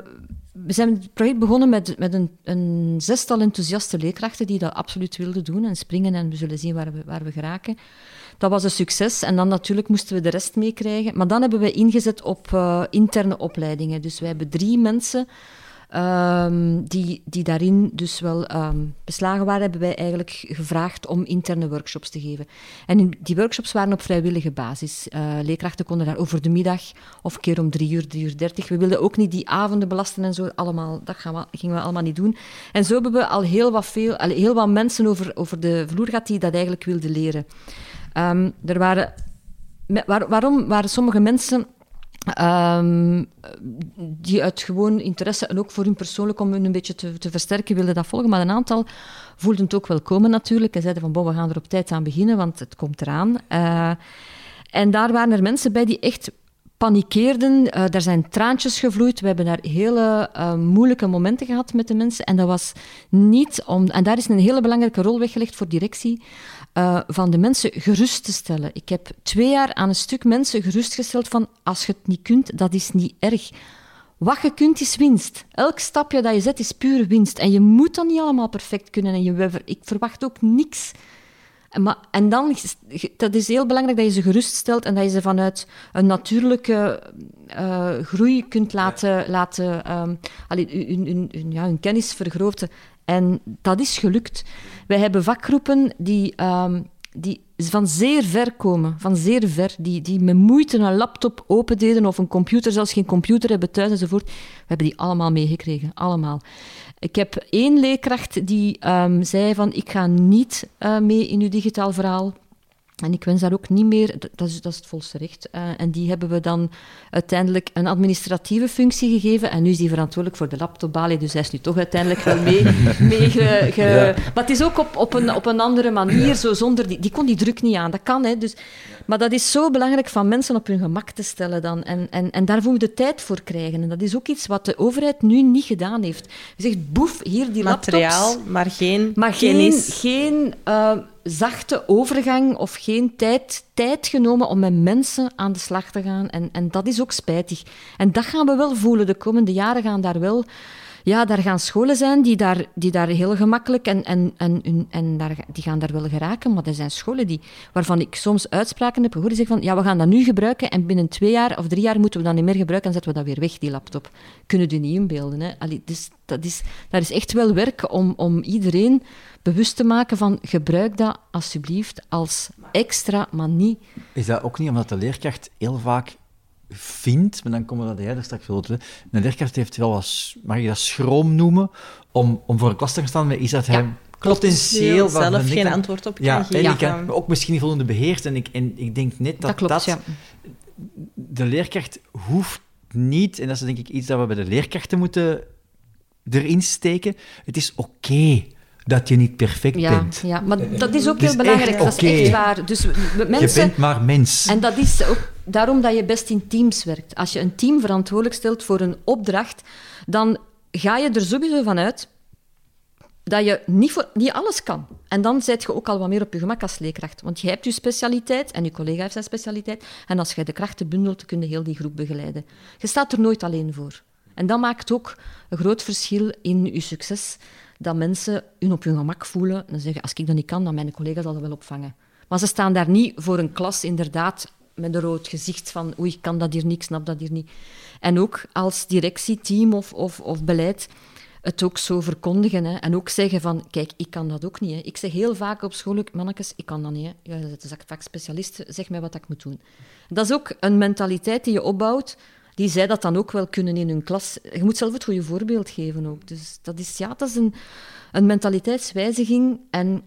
we zijn het project begonnen met, met een, een, zestal enthousiaste leerkrachten die dat absoluut wilden doen en springen en we zullen zien waar we, waar we geraken. Dat was een succes en dan natuurlijk moesten we de rest meekrijgen. Maar dan hebben we ingezet op interne opleidingen. Dus wij hebben drie mensen um, die, die daarin dus wel um, beslagen waren, hebben wij eigenlijk gevraagd om interne workshops te geven. En die workshops waren op vrijwillige basis. Uh, leerkrachten konden daar over de middag of een keer om drie uur, drie uur dertig. We wilden ook niet die avonden belasten en zo. Allemaal, dat gaan gingen we allemaal niet doen. En zo hebben we al heel wat, veel, heel wat mensen over, over de vloer gehad die dat eigenlijk wilden leren. Um, er waren, waar, waarom waren sommige mensen um, die uit gewoon interesse en ook voor hun persoonlijk om hun een beetje te, te, versterken wilden dat volgen, maar een aantal voelden het ook wel komen natuurlijk en zeiden van we gaan er op tijd aan beginnen, want het komt eraan. Uh, en daar waren er mensen bij die echt panikeerden, uh, daar zijn traantjes gevloeid. We hebben daar hele uh, moeilijke momenten gehad met de mensen. En dat was niet om... En daar is een hele belangrijke rol weggelegd voor directie. Uh, van de mensen gerust te stellen. Ik heb twee jaar aan een stuk mensen gerustgesteld van als je het niet kunt, dat is niet erg. Wat je kunt is winst. Elk stapje dat je zet is pure winst. En je moet dat niet allemaal perfect kunnen. En je, ik verwacht ook niks en, maar, en dan, dat is heel belangrijk dat je ze geruststelt en dat je ze vanuit een natuurlijke uh, groei kunt laten, laten um, allee, hun, hun, hun, ja, hun kennis vergroten. En dat is gelukt. Wij hebben vakgroepen die, um, die van zeer ver komen, van zeer ver, die, die met moeite een laptop opendeden of een computer, zelfs geen computer hebben thuis enzovoort. We hebben die allemaal meegekregen, allemaal. Ik heb één leerkracht die um, zei van ik ga niet uh, mee in uw digitaal verhaal. En ik wens daar ook niet meer, dat is, dat is het volste recht. Uh, en die hebben we dan uiteindelijk een administratieve functie gegeven. En nu is die verantwoordelijk voor de laptopbalie, dus hij is nu toch uiteindelijk wel mee. mee ge, ge, ja. Maar het is ook op, op, een, op een andere manier, zo zonder die, die kon die druk niet aan. Dat kan, hè. Dus, maar dat is zo belangrijk van mensen op hun gemak te stellen dan. En, en, en daarvoor moet je tijd voor krijgen. En dat is ook iets wat de overheid nu niet gedaan heeft. Je zegt, boef, hier die Materiaal, laptops. maar geen maar geen, geen uh, zachte overgang of geen tijd, tijd genomen om met mensen aan de slag te gaan. En, en dat is ook spijtig. En dat gaan we wel voelen. De komende jaren gaan daar wel ja, daar gaan scholen zijn die daar, die daar heel gemakkelijk en, en, en, en daar, die gaan daar wel geraken. Maar er zijn scholen die, waarvan ik soms uitspraken heb gehoord die zeggen van ja, we gaan dat nu gebruiken en binnen twee jaar of drie jaar moeten we dat niet meer gebruiken en zetten we dat weer weg, die laptop. Kunnen u niet inbeelden. Hè? Allee, dus dat, is, dat is echt wel werk om, om iedereen bewust te maken van gebruik dat alsjeblieft als extra, maar niet... Is dat ook niet omdat de leerkracht heel vaak vindt, maar dan komen we dat jij er straks wel Een leerkracht heeft wel wat, mag je dat schroom noemen, om, om voor een klas te gaan staan met iets dat hij potentieel... zelf geen antwoord op ja, geven. En ik kan ook misschien niet voldoende beheerst. En ik, en ik denk net dat dat... Klopt, dat ja. De leerkracht hoeft niet, en dat is denk ik iets dat we bij de leerkrachten moeten erin steken, het is oké. Okay dat je niet perfect ja, bent. Ja, maar dat is ook heel belangrijk. Dat is echt waar. Dus mensen, je bent maar mens. En dat is ook daarom dat je best in teams werkt. Als je een team verantwoordelijk stelt voor een opdracht, dan ga je er sowieso van uit dat je niet, voor, niet alles kan. En dan zit je ook al wat meer op je gemak als leerkracht. Want je hebt je specialiteit en je collega heeft zijn specialiteit. En als je de krachten bundelt, kun je heel die groep begeleiden. Je staat er nooit alleen voor. En dat maakt ook een groot verschil in je succes dat mensen hun op hun gemak voelen en zeggen, als ik dat niet kan, dan mijn collega zal dat wel opvangen. Maar ze staan daar niet voor een klas, inderdaad, met een rood gezicht van oei, ik kan dat hier niet, ik snap dat hier niet. En ook als directieteam of, of, of beleid het ook zo verkondigen. Hè. En ook zeggen van, kijk, ik kan dat ook niet. Hè. Ik zeg heel vaak op school, mannetjes, ik kan dat niet. Hè. Ja, dat is vaak specialist, zeg mij wat ik moet doen. Dat is ook een mentaliteit die je opbouwt, die zij dat dan ook wel kunnen in hun klas. Je moet zelf het goede voorbeeld geven ook. Dus dat is, ja, dat is een, een mentaliteitswijziging. En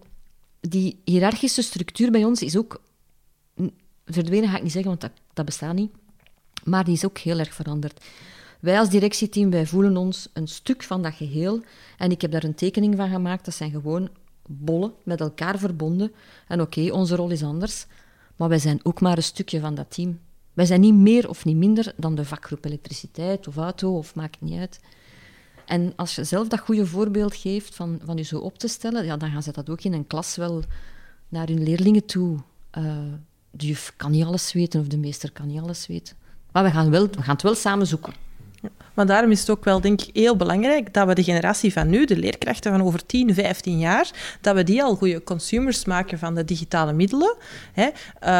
die hiërarchische structuur bij ons is ook verdwenen, ga ik niet zeggen, want dat, dat bestaat niet. Maar die is ook heel erg veranderd. Wij als directieteam, wij voelen ons een stuk van dat geheel. En ik heb daar een tekening van gemaakt. Dat zijn gewoon bollen met elkaar verbonden. En oké, onze rol is anders. Maar wij zijn ook maar een stukje van dat team. Wij zijn niet meer of niet minder dan de vakgroep elektriciteit of auto, of maakt niet uit. En als je zelf dat goede voorbeeld geeft van, van je zo op te stellen, ja, dan gaan ze dat ook in een klas wel naar hun leerlingen toe. Uh, de juf kan niet alles weten of de meester kan niet alles weten. Maar we gaan, wel, we gaan het wel samen zoeken. Maar daarom is het ook wel, denk ik, heel belangrijk dat we de generatie van nu, de leerkrachten van over 10, 15 jaar, dat we die al goede consumers maken van de digitale middelen. Hè.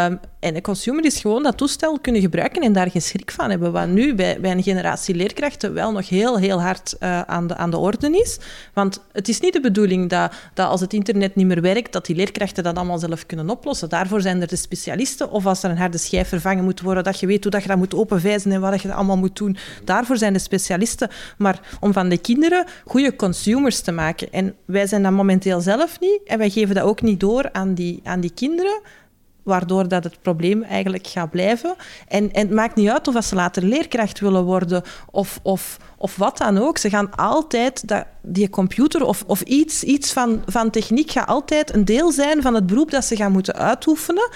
Um, en een consumer is gewoon dat toestel kunnen gebruiken en daar geen schrik van hebben. Wat nu bij, bij een generatie leerkrachten wel nog heel, heel hard uh, aan, de, aan de orde is. Want het is niet de bedoeling dat, dat als het internet niet meer werkt, dat die leerkrachten dat allemaal zelf kunnen oplossen. Daarvoor zijn er de specialisten. Of als er een harde schijf vervangen moet worden, dat je weet hoe dat je dat moet openvijzen en wat je allemaal moet doen. Daarvoor zijn de specialisten. Maar om van de kinderen goede consumers te maken. En wij zijn dat momenteel zelf niet. En wij geven dat ook niet door aan die, aan die kinderen waardoor dat het probleem eigenlijk gaat blijven. En, en het maakt niet uit of ze later leerkracht willen worden of, of, of wat dan ook. Ze gaan altijd, dat, die computer of, of iets, iets van, van techniek gaat altijd een deel zijn van het beroep dat ze gaan moeten uitoefenen.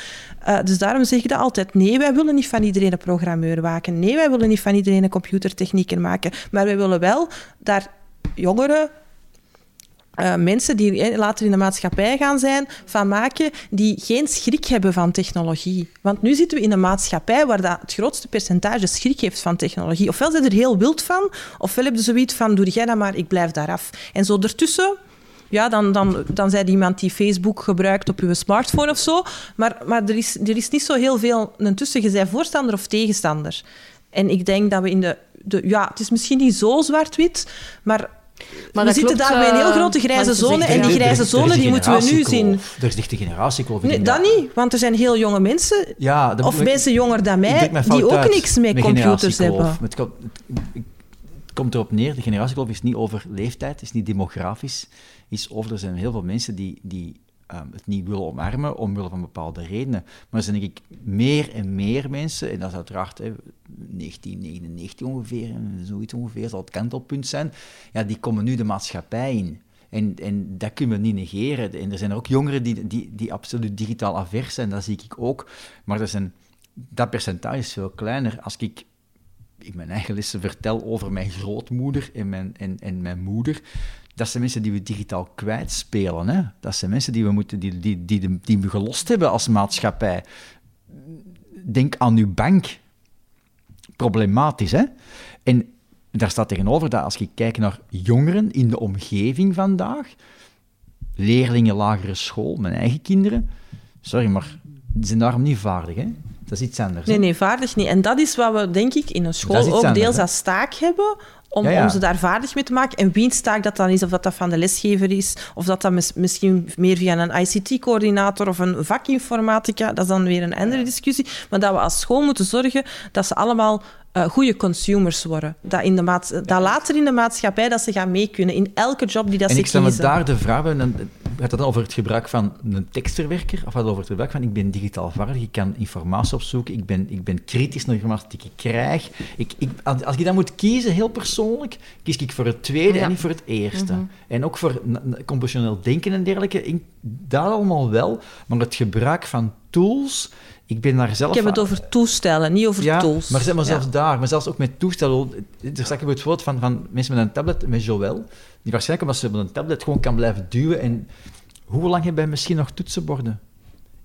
Uh, dus daarom zeg ik dat altijd. Nee, wij willen niet van iedereen een programmeur maken. Nee, wij willen niet van iedereen een computertechnieker maken. Maar wij willen wel daar jongeren uh, mensen die later in de maatschappij gaan zijn, van maken die geen schrik hebben van technologie. Want nu zitten we in een maatschappij waar dat het grootste percentage schrik heeft van technologie. Ofwel zijn er heel wild van, ofwel hebben ze zoiets van, doe jij dat maar, ik blijf daar af. En zo ertussen ja, dan, dan, dan zijn iemand die Facebook gebruikt op uw smartphone of zo. Maar, maar er, is, er is niet zo heel veel tussen. Je bent voorstander of tegenstander. En ik denk dat we in de... de ja, het is misschien niet zo zwart-wit, maar maar we zitten daar bij een heel eh, grote grijze zone. En die grijze zone die moeten we nu zien. Er is dichte generatiekloof. Nee, dat niet. Want er zijn heel jonge mensen, ja, of mensen jonger dan mij, die ook niks met computers hebben. Het, komt, het komt erop neer, de generatiekloof is niet over leeftijd, is niet demografisch. Is over, er zijn heel veel mensen die, die um, het niet willen omarmen omwille van bepaalde redenen. Maar zijn ik meer en meer mensen, en dat is uiteraard hè, 1999 ongeveer, zoiets ongeveer zal het kantelpunt zijn, ja, die komen nu de maatschappij in. En, en dat kunnen we niet negeren. En er zijn er ook jongeren die, die, die absoluut digitaal avers zijn, dat zie ik ook. Maar er zijn, dat percentage is veel kleiner. Als ik in mijn eigen lessen vertel over mijn grootmoeder en mijn, en, en mijn moeder, dat zijn mensen die we digitaal kwijtspelen. Hè? Dat zijn mensen die we, moeten, die, die, die, die we gelost hebben als maatschappij. Denk aan uw bank. Problematisch, hè? En daar staat tegenover dat als je kijkt naar jongeren in de omgeving vandaag, leerlingen lagere school, mijn eigen kinderen, sorry, maar die zijn daarom niet vaardig, hè? Dat is iets anders. Nee, nee, vaardig niet. En dat is wat we, denk ik, in een school ook deels als taak hebben, om, om ze daar vaardig mee te maken. En wiens taak dat dan is, of dat dat van de lesgever is, of dat dat misschien meer via een ICT-coördinator of een vakinformatica, dat is dan weer een andere discussie. Maar dat we als school moeten zorgen dat ze allemaal uh, goede consumers worden. Dat, in de maat, dat later in de maatschappij dat ze gaan mee kunnen in elke job die dat en ze kiezen. En ik stel me daar de vraag bij, dan gaat het dan over het gebruik van een tekstverwerker, of gaat het over het gebruik van ik ben digitaal vaardig, ik kan informatie opzoeken, ik ben, ik ben kritisch naar informatie die ik krijg. Ik, ik, als ik dan moet kiezen, heel persoonlijk, kies ik voor het tweede en niet voor het eerste. Mhm. En ook voor compositioneel denken en dergelijke, dat allemaal wel, maar het gebruik van tools ik ben daar zelf... Ik heb het over toestellen, niet over ja, tools. Maar, maar zelfs daar, maar zelfs ook met toestellen. Er staat het woord van, van mensen met een tablet, met Joël, die waarschijnlijk omdat ze met een tablet gewoon kan blijven duwen. En hoe lang hebben wij misschien nog toetsenborden?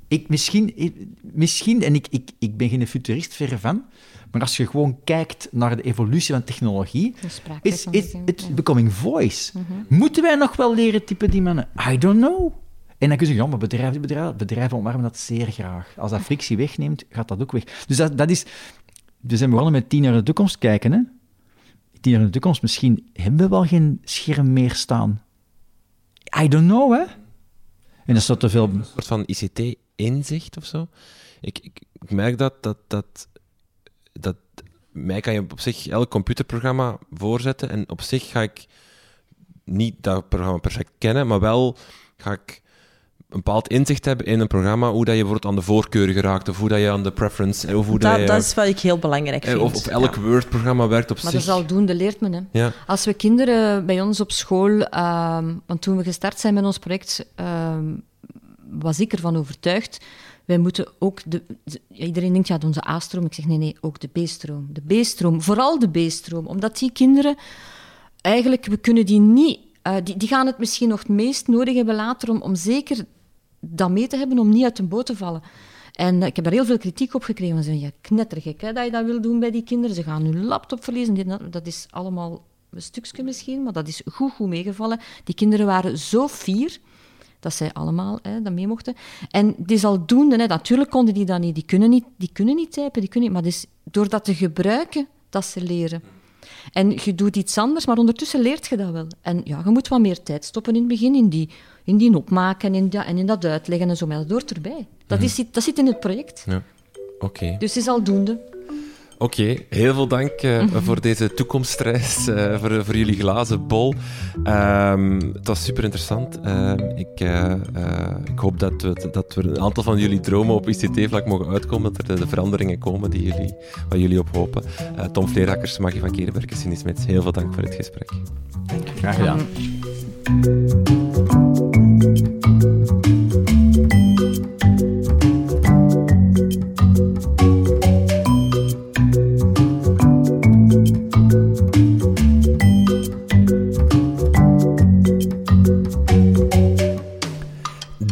Ik, misschien, misschien, en ik, ik, ik ben geen futurist ver van, maar als je gewoon kijkt naar de evolutie van technologie, is het becoming voice. Mhm. Moeten wij nog wel leren typen die mannen? I don't know. En dan kun je zeggen, ja, maar bedrijven, bedrijven, bedrijven omarmen dat zeer graag. Als dat frictie wegneemt, gaat dat ook weg. Dus dat, dat is... We zijn begonnen met tien jaar in de toekomst kijken, hè. Tien jaar in de toekomst, misschien hebben we wel geen scherm meer staan. I don't know, hè. En dat is te veel... Een soort van ICT-inzicht of zo. Ik, ik, ik, merk dat, dat, dat, dat... Mij kan je op zich elk computerprogramma voorzetten en op zich ga ik niet dat programma perfect kennen, maar wel ga ik bepaald inzicht hebben in een programma, hoe dat je bijvoorbeeld aan de voorkeur geraakt, of hoe dat je aan de preference... Of hoe dat, dat, je, dat is wat ik heel belangrijk vind. Of, of elk Word-programma werkt op maar zich. Maar dat is aldoende leert men. Hè. Ja. Als we kinderen bij ons op school... Uh, want toen we gestart zijn met ons project, uh, was ik ervan overtuigd... Wij moeten ook de, iedereen denkt, ja, onze A-stroom. Ik zeg, nee, nee, ook de B-stroom. De B-stroom, vooral de B-stroom. Omdat die kinderen... Eigenlijk, we kunnen die niet... Uh, die, die gaan het misschien nog het meest nodig hebben later om, om zeker dat mee te hebben om niet uit de boot te vallen. En ik heb daar heel veel kritiek op gekregen. Ze zeggen, ja, knettergek hè, dat je dat wil doen bij die kinderen. Ze gaan hun laptop verliezen. Dat is allemaal een stukje misschien, maar dat is goed, goed meegevallen. Die kinderen waren zo fier dat zij allemaal hè, dat mee mochten. En het is aldoende, hè, natuurlijk konden die dat niet. Die kunnen niet, die kunnen niet typen, die kunnen niet, maar het is door dat te gebruiken dat ze leren. En je doet iets anders, maar ondertussen leert je dat wel. En ja, je moet wat meer tijd stoppen in het begin, in die, in die opmaken en in, dat, en in dat uitleggen en zo, maar dat hoort erbij. Dat, is, dat zit in het project. Ja. Oké. Dus het is aldoende. Oké, heel veel dank uh, voor deze toekomstreis, uh, voor, voor jullie glazen bol. Um, het was super interessant. Uh, ik, ik hoop dat we, dat we een aantal van jullie dromen op ICT-vlak mogen uitkomen, dat er de veranderingen komen die jullie, waar jullie op hopen. Tom Vleerakkers, Maggie van Kerenberg en Cindy Smits, heel veel dank voor het gesprek. Graag gedaan.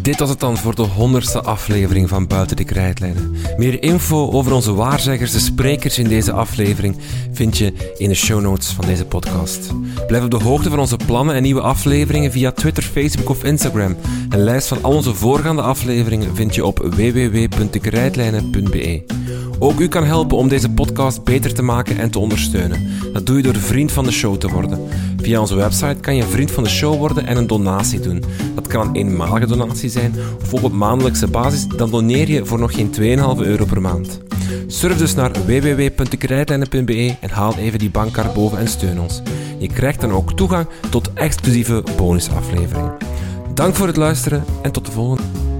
Dit was het dan voor de honderdste aflevering van Buiten de Krijtlijnen. Meer info over onze waarzeggers, de sprekers in deze aflevering, vind je in de show notes van deze podcast. Blijf op de hoogte van onze plannen en nieuwe afleveringen via Twitter, Facebook of Instagram. Een lijst van al onze voorgaande afleveringen vind je op www.dekrijtlijnen.be. Ook u kan helpen om deze podcast beter te maken en te ondersteunen. Dat doe je door vriend van de show te worden. Via onze website kan je vriend van de show worden en een donatie doen. Dat kan een eenmalige donatie zijn of op maandelijkse basis. Dan doneer je voor nog geen 2,5 euro per maand. Surf dus naar www.dekrijtlijnen.be en haal even die bankkaart boven en steun ons. Je krijgt dan ook toegang tot exclusieve bonusafleveringen. Dank voor het luisteren en tot de volgende.